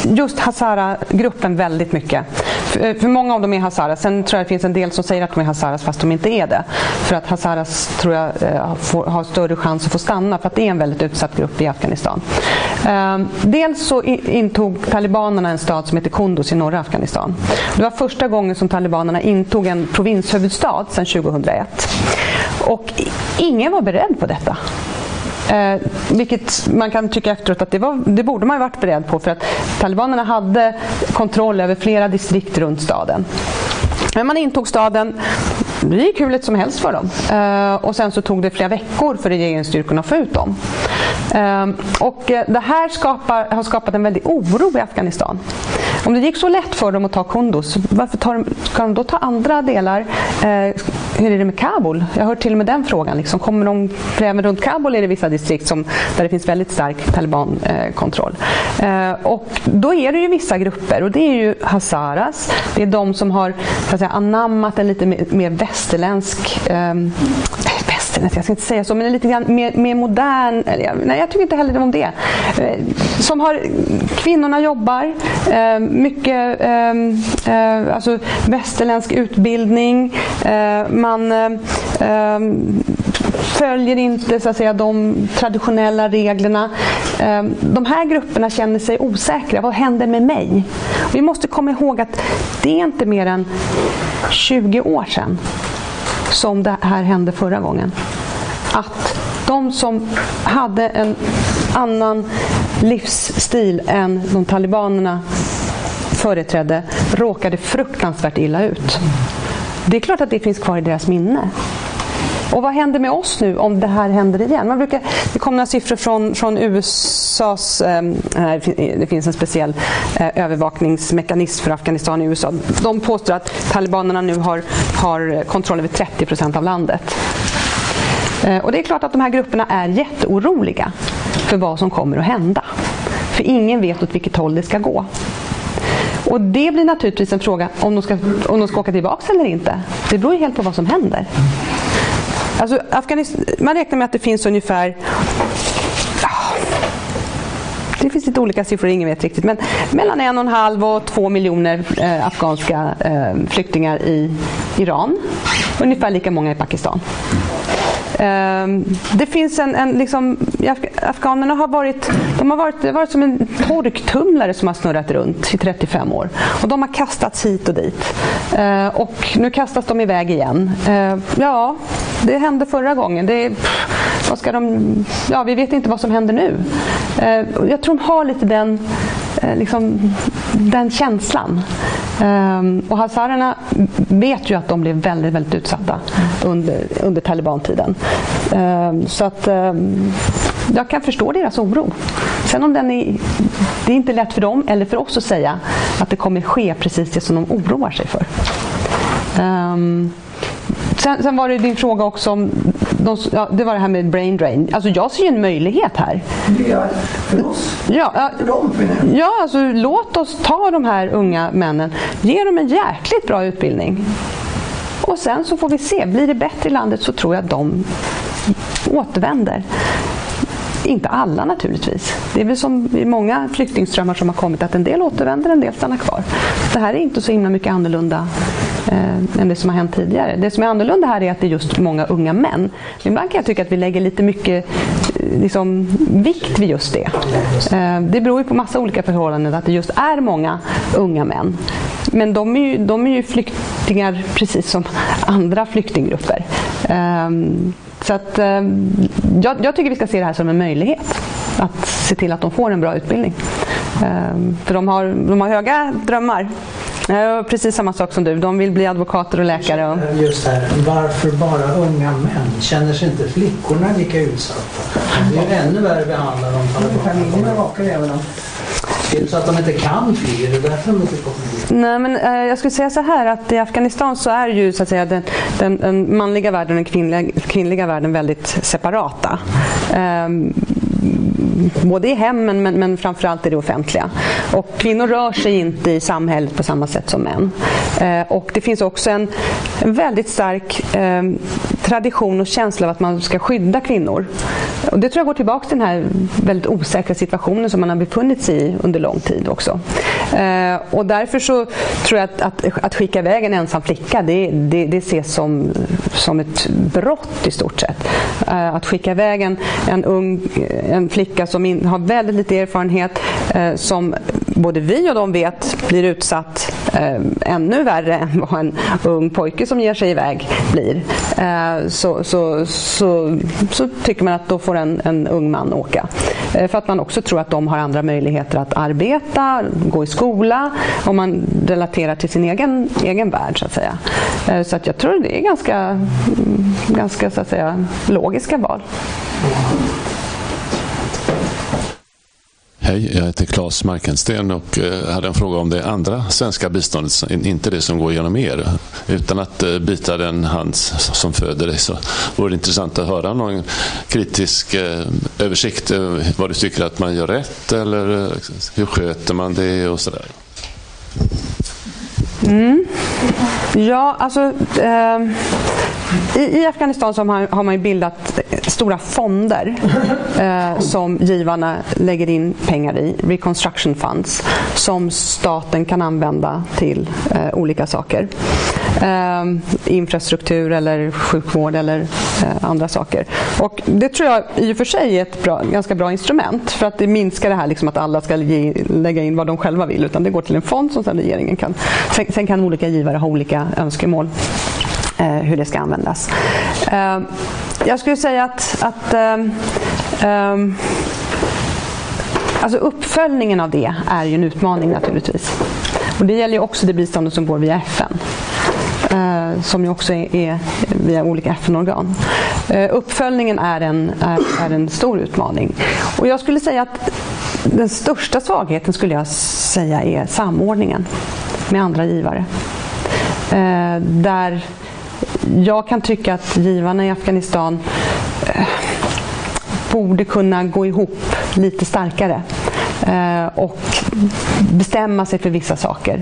just Hazara-gruppen väldigt mycket. För, eh, för, många av dem är Hazara. Sen tror jag det finns en del som säger att de är Hazaras fast de inte är det. För att Hazaras tror jag eh, får, har större chans att få stanna för att det är en väldigt utsatt grupp i Afghanistan. Ehm, dels så intog talibanerna en stad som heter Kunduz i norra Afghanistan. Det var första gången som talibanerna intog en provinshuvudstad sedan 2001. Och ingen var beredd på detta. Eh, vilket man kan tycka efteråt att det, var, det borde man varit beredd på för att talibanerna hade kontroll över flera distrikt runt staden. Men man intog staden, det gick hur lätt som helst för dem. Eh, och sen så tog det flera veckor för regeringsstyrkorna att få ut dem. Eh, och det här skapar, har skapat en väldig oro i Afghanistan. Om det gick så lätt för dem att ta Kunduz, varför tar, ska de då ta andra delar? Eh, hur är det med Kabul? Jag har hört till och med den frågan. Liksom, kommer de, för även runt Kabul är det vissa distrikt som, där det finns väldigt stark talibankontroll. Eh, och då är det ju vissa grupper och det är ju Hazaras. Det är de som har så att säga, anammat en lite mer, västerländsk eh, västerländsk, jag ska inte säga så, men lite grann mer, mer modern. Eller, nej, jag tycker inte heller om det. Eh, som har, kvinnorna jobbar, eh, mycket ehm, eh, alltså västerländsk utbildning. Man ehm, följer inte så att säga, de traditionella reglerna. Ehm, de här grupperna känner sig osäkra. Vad händer med mig? Vi måste komma ihåg att det är inte mer än 20 år sedan som det här hände förra gången. Att de som hade en annan livsstil än de talibanerna företrädde råkade fruktansvärt illa ut. Det är klart att det finns kvar i deras minne. Och vad händer med oss nu om det här händer igen? Man brukar, det kom några siffror från, från USAs, eh, det finns en speciell eh, övervakningsmekanism för Afghanistan i USA. De påstår att talibanerna nu har, har kontroll över 30 procent av landet. Eh, och det är klart att de här grupperna är jätteoroliga för vad som kommer att hända. För ingen vet åt vilket håll det ska gå. Och det blir naturligtvis en fråga om de ska, om de ska åka tillbaka eller inte. Det beror ju helt på vad som händer. Alltså, man räknar med att det finns ungefär ah, det finns lite olika siffror, ingen vet riktigt. Men mellan en och en halv och två miljoner eh, afghanska eh, flyktingar i Iran. Ungefär lika många i Pakistan. Eh, det finns en, en liksom, afghanerna har varit, de har varit, varit som en torktumlare som har snurrat runt i 35 år. Och de har kastats hit och dit. Eh, och nu kastas de iväg igen. Eh, ja, det hände förra gången. Det, vad ska de, ja, vi vet inte vad som händer nu. Eh, jag tror de har lite den, eh, liksom, den känslan. Ehm, och hazarerna vet ju att de blev väldigt, väldigt utsatta under, under talibantiden. Ehm, så att ehm, jag kan förstå deras oro. Sen om den är, det är inte lätt för dem eller för oss att säga att det kommer ske precis det som de oroar sig för. Sen, sen, var det din fråga också om de, ja, det var det här med brain drain. Alltså jag ser ju en möjlighet här. Ja, för oss? Ja, ja, ja alltså, låt oss ta de här unga männen, ge dem en jäkligt bra utbildning. Och sen så får vi se, blir det bättre i landet så tror jag att de återvänder. Inte alla naturligtvis. Det är väl som i många flyktingströmmar som har kommit att en del återvänder, en del stannar kvar. Det här är inte så himla mycket annorlunda eh, än det som har hänt tidigare. Det som är annorlunda här är att det är just många unga män. Ibland kan jag tycka att vi lägger lite mycket eh, liksom, vikt vid just det. Eh, det beror ju på massa olika förhållanden att det just är många unga män. Men de är ju, de är ju flyktingar precis som andra flyktinggrupper. Ehm, så att, eh, jag, jag, tycker vi ska se det här som en möjlighet. Att se till att de får en bra utbildning. Ehm, för de har, de har höga drömmar. Precis samma sak som du. De vill bli advokater och läkare. Och... Just här, varför bara unga män? Känner sig inte flickorna lika utsatta? De är ju ännu värre behandlade. Familjerna vakar även om är det så att de inte kan fly? Är det därför de inte kommer hit? Nej, men eh, jag skulle säga så här att i Afghanistan så är ju så att säga den, den, den manliga världen och den kvinnliga, kvinnliga världen väldigt separata. Um, både i hemmen men, men framförallt i det offentliga. Och kvinnor rör sig inte i samhället på samma sätt som män. Eh, och det finns också en, en väldigt stark eh, tradition och känsla av att man ska skydda kvinnor. Och det tror jag går tillbaka till den här väldigt osäkra situationen som man har befunnit sig i under lång tid också. Eh, och därför så tror jag att, att, att skicka iväg en ensam flicka det, det, det ses som, som ett brott i stort sett. Eh, att skicka iväg en, en ung en flicka som in, har väldigt lite erfarenhet eh, som både vi och de vet blir utsatt eh, ännu värre än vad en ung pojke som ger sig iväg blir. Eh, så, så, så, så, tycker man att då får en, en ung man åka. Eh, för att man också tror att de har andra möjligheter att arbeta, gå i skola, om man relaterar till sin egen, egen värld så att säga. Eh, så att jag tror det är ganska, mm, ganska så att säga, logiska val. Hej, jag heter Claes Markensten och eh, hade en fråga om det andra svenska biståndet, inte det som går genom er. Utan att eh, bita den hand som föder dig så vore det intressant att höra någon kritisk eh, översikt. Vad du tycker att man gör rätt eller hur sköter man det och sådär. Mm. Ja, alltså eh, i, i, Afghanistan så har man, har man bildat stora fonder eh, som givarna lägger in pengar i, reconstruction funds, som staten kan använda till eh, olika saker. Eh, infrastruktur eller sjukvård eller eh, andra saker. Och det tror jag i och för sig är ett bra, ganska bra instrument för att det minskar det här liksom att alla ska ge, lägga in vad de själva vill utan det går till en fond som sedan regeringen kan. Sen, sen kan olika givare ha olika önskemål Eh, hur det ska användas. Eh, jag skulle säga att, att eh, eh, alltså uppföljningen av det är ju en utmaning naturligtvis. Och det gäller ju också det biståndet som går via FN. Uh, som ju också är, är via olika FN-organ. Uh, uppföljningen är en, är, är, en stor utmaning. Och jag skulle säga att den största svagheten skulle jag säga är samordningen med andra givare. Uh, där jag kan tycka att givarna i Afghanistan eh, borde kunna gå ihop lite starkare eh, och bestämma sig för vissa saker.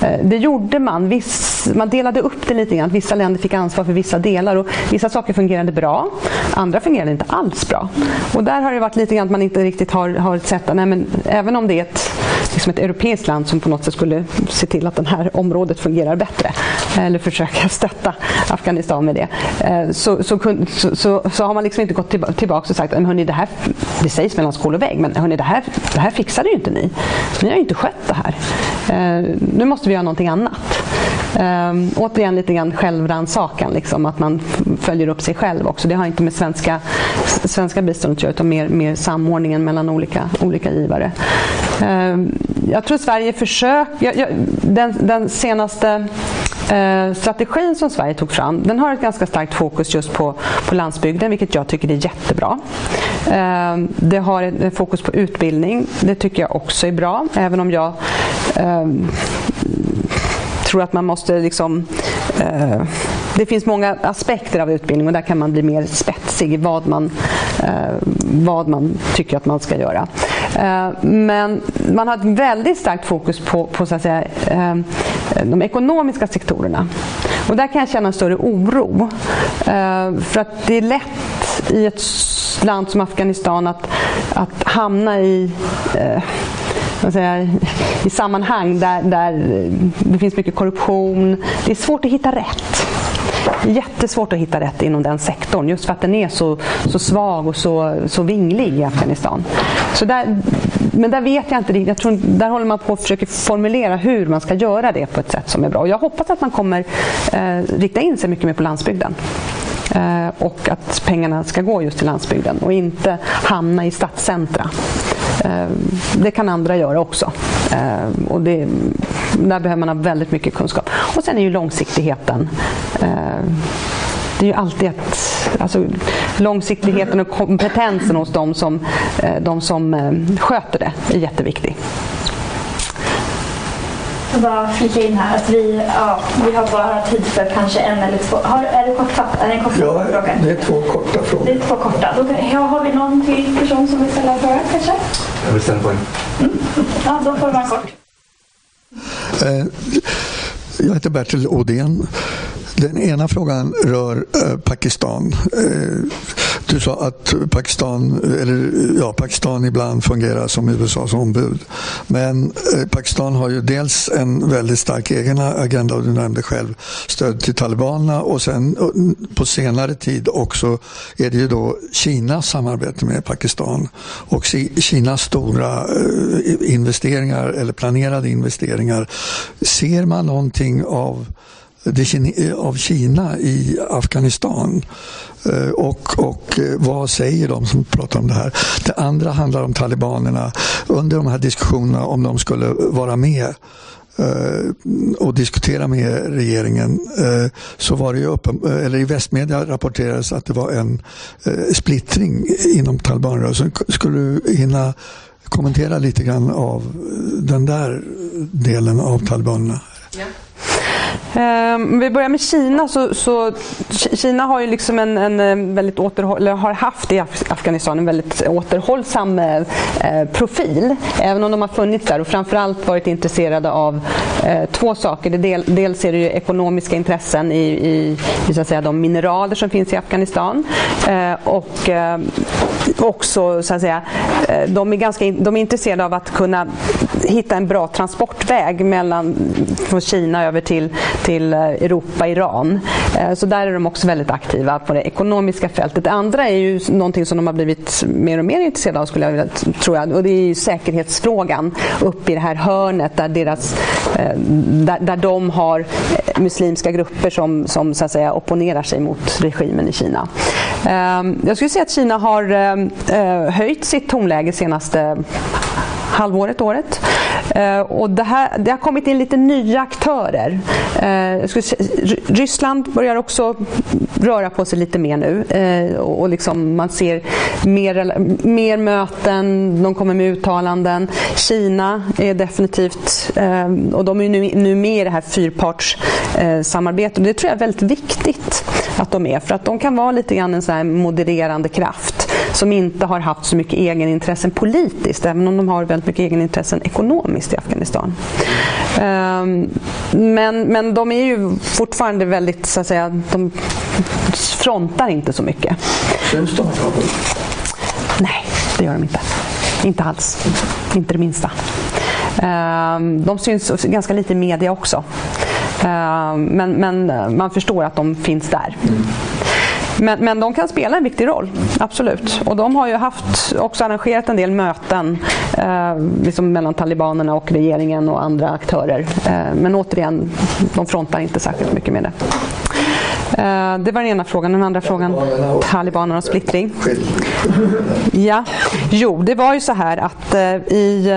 Eh, det gjorde man. Viss, man delade upp det lite grann. Vissa länder fick ansvar för vissa delar. Och vissa saker fungerade bra, andra fungerade inte alls bra. Och där har det varit lite grann att man inte riktigt har, har sett att även om det är ett, liksom ett europeiskt land som på något sätt skulle se till att det här området fungerar bättre eller försöka stötta Afghanistan med det eh, så, så, så, så, har man liksom inte gått tillbaka och sagt att det, här, det sägs mellan skål och vägg men hörni, det, här, det här fixade ju inte ni. Ni har ju inte skött det här. Eh, nu måste vi göra någonting annat. Um, återigen lite grann självrannsakan, liksom, att man följer upp sig själv också. Det har inte med svenska, svenska biståndet att göra utan mer, mer samordningen mellan olika, olika givare. Ehm, jag tror Sverige försöker, den, den senaste eh, strategin som Sverige tog fram den har ett ganska starkt fokus just på, på landsbygden, vilket jag tycker är jättebra. Ehm, det har ett fokus på utbildning, det tycker jag också är bra, även om jag ehm, tror att man måste liksom eh, det finns många aspekter av utbildning och där kan man bli mer spetsig i vad man, eh, vad man tycker att man ska göra. Eh, men man har ett väldigt starkt fokus på, på så att säga, ehm, de ekonomiska sektorerna. Och där kan jag känna en större oro. Eh, för att det är lätt i ett land som Afghanistan att, att hamna i eh, säga, i sammanhang där, där det finns mycket korruption. Det är svårt att hitta rätt jättesvårt att hitta rätt inom den sektorn just för att den är så, så svag och så, så vinglig i Afghanistan. Så där, men där vet jag inte riktigt. Jag tror, där håller man på att försöka formulera hur man ska göra det på ett sätt som är bra. Och jag hoppas att man kommer eh, rikta in sig mycket mer på landsbygden. Eh, och att pengarna ska gå just till landsbygden och inte hamna i stadscentra. Eh, det kan andra göra också. Eh, och det, där behöver man ha väldigt mycket kunskap. Och sen är ju långsiktigheten det är ju alltid ett, alltså, långsiktigheten och kompetensen hos de som, de som sköter det är jätteviktig. Jag bara flika in här att vi, ja, vi har bara tid för kanske en eller två. Har, är det kortfattat? Är det en kort ja, fråga? det är två korta frågor. Det är två korta. Då, ja, har vi någon till person som vill ställa en fråga kanske? Jag vill ställa en fråga. Mm. Ja, då får vara kort. Eh, jag heter Bertil Odén. Den ena frågan rör eh, Pakistan. Eh, du sa att Pakistan, eller, ja, Pakistan ibland fungerar som USAs ombud. Men eh, Pakistan har ju dels en väldigt stark egen agenda och du nämnde själv stöd till talibanerna och sen på senare tid också är det ju då Kinas samarbete med Pakistan och Kinas stora investeringar eller planerade investeringar. Ser man någonting av Eh, av Kina i Afghanistan. Eh, och, och eh, vad säger de som pratar om det här? Det andra handlar om talibanerna. Under de här diskussionerna om de skulle vara med och diskutera med regeringen så var det ju uppen, eller i västmedia rapporterades att det var en splittring inom talibanrörelsen. Skulle du hinna kommentera lite grann av den där delen av talibanerna? Ehm, om vi börjar med Kina. Så, så Kina har ju liksom en, en eh, väldigt återhåll, har haft i Afghanistan en väldigt återhållsam eh, eh, profil. Även om de har funnits där och framförallt varit intresserade av eh, två saker. Del, dels är det ju ekonomiska intressen i, i, i, så att säga, de mineraler som finns i Afghanistan. Eh, och eh, också så att säga, eh, de är, ganska, de är intresserade av att kunna hitta en bra transportväg mellan, från Kina över till, till eh, Europa, Iran. Eh, så där är de också väldigt aktiva på det ekonomiska fältet. Det andra är ju någonting som de har blivit mer och mer intresserade av skulle jag vilja, tror jag. Och det är ju säkerhetsfrågan uppe i det här hörnet där, deras, eh, där, där de har muslimska grupper som, som så att säga, opponerar sig mot regimen i Kina. Jag skulle säga att Kina har höjt sitt tonläge senaste halvåret, året. Eh, och det, här, det har kommit in lite nya aktörer. Eh, Ryssland börjar också röra på sig lite mer nu. Eh, och liksom man ser mer, mer möten, de kommer med uttalanden. Kina är definitivt, eh, och de är nu, nu med i det här fyrpartssamarbetet. Eh, det tror jag är väldigt viktigt. att de är. För att de kan vara lite grann en så här modererande kraft som inte har haft så mycket egenintressen politiskt, även om de har väldigt mycket egenintressen ekonomiskt i Afghanistan. Um, men, men de är ju fortfarande väldigt, så att säga, de frontar inte så mycket. Syns de Nej, det gör de inte. Inte alls. Inte det minsta. Um, de syns ganska lite i media också. Um, men, men man förstår att de finns där. Men, men de kan spela en viktig roll, absolut. Och de har ju haft, också arrangerat en del möten eh, liksom mellan talibanerna och regeringen och andra aktörer. Eh, men återigen, de frontar inte särskilt mycket med det. Eh, det var den ena frågan. Den andra frågan, talibanerna och splittring. Ja, jo, det var ju så här att eh, i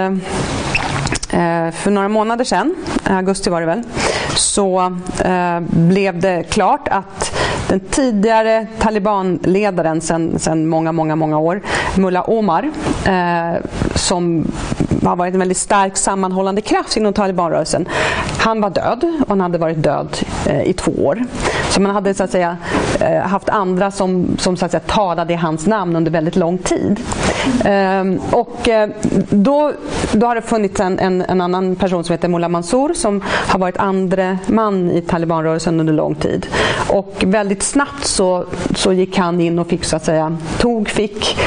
eh, för några månader sedan, augusti var det väl, så blev det klart att den tidigare talibanledaren sedan många, många, många år, Mullah Omar, eh, som har varit en väldigt stark sammanhållande kraft inom talibanrörelsen. Han var död och han hade varit död eh, i två år. Så man hade så att säga eh, haft andra som, som så att säga, talade i hans namn under väldigt lång tid. Eh, och då, då har det funnits en, en, en, annan person som heter Mullah Mansour som har varit andre man i talibanrörelsen under lång tid. Och väldigt snabbt så, så gick han in och fick så att säga, tog, fick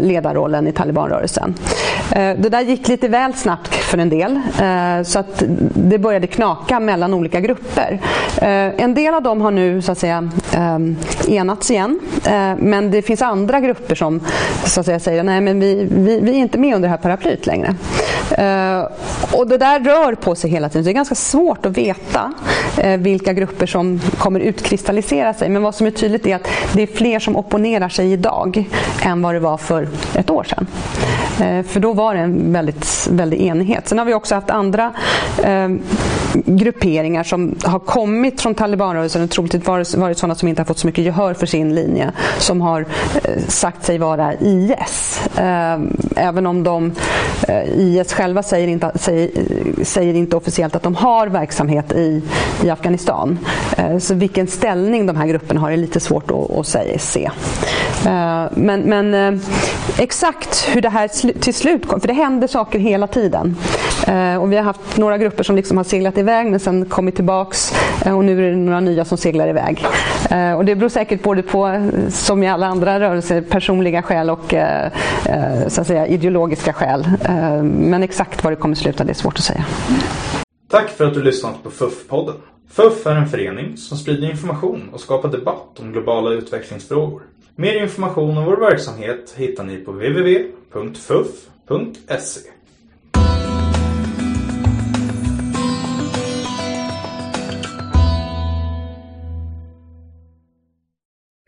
ledarrollen i talibanrörelsen. Eh, det där gick lite väl snabbt för en del eh, så att det började knaka mellan olika grupper. Eh, en del av dem har nu så att säga enats igen men det finns andra grupper som så att säga, säger nej men vi, vi, vi är inte med under det här paraplyet längre. Eh, och det där rör på sig hela tiden. Så det är ganska svårt att veta eh, vilka grupper som kommer utkristallisera sig. Men vad som är tydligt är att det är fler som opponerar sig idag än vad det var för ett år sedan. Eh, för då var det en väldigt, väldig enighet. Sen har vi också haft andra eh, grupperingar som har kommit från talibanrörelsen och troligtvis varit, varit sådana som inte har fått så mycket gehör för sin linje. Som har eh, sagt sig vara IS. Eh, även om de, IS själva säger inte, säger, säger, inte officiellt att de har verksamhet i, i Afghanistan. Eh, så vilken ställning de här grupperna har är lite svårt att, att säga, se. Eh, men, men eh, exakt hur det här till slut kom, för det händer saker hela tiden. Och vi har haft några grupper som liksom har seglat iväg men sen kommit tillbaks Eh, och nu är det några nya som seglar iväg. Eh, och det beror säkert både på, eh, som i alla andra rörelser, personliga skäl och så att säga, ideologiska skäl. Men exakt var det kommer sluta, det är svårt att säga. Tack för att du lyssnat på FUF-podden. FUF är en förening som sprider information och skapar debatt om globala utvecklingsfrågor. Mer information om vår verksamhet hittar ni på www.fuf.se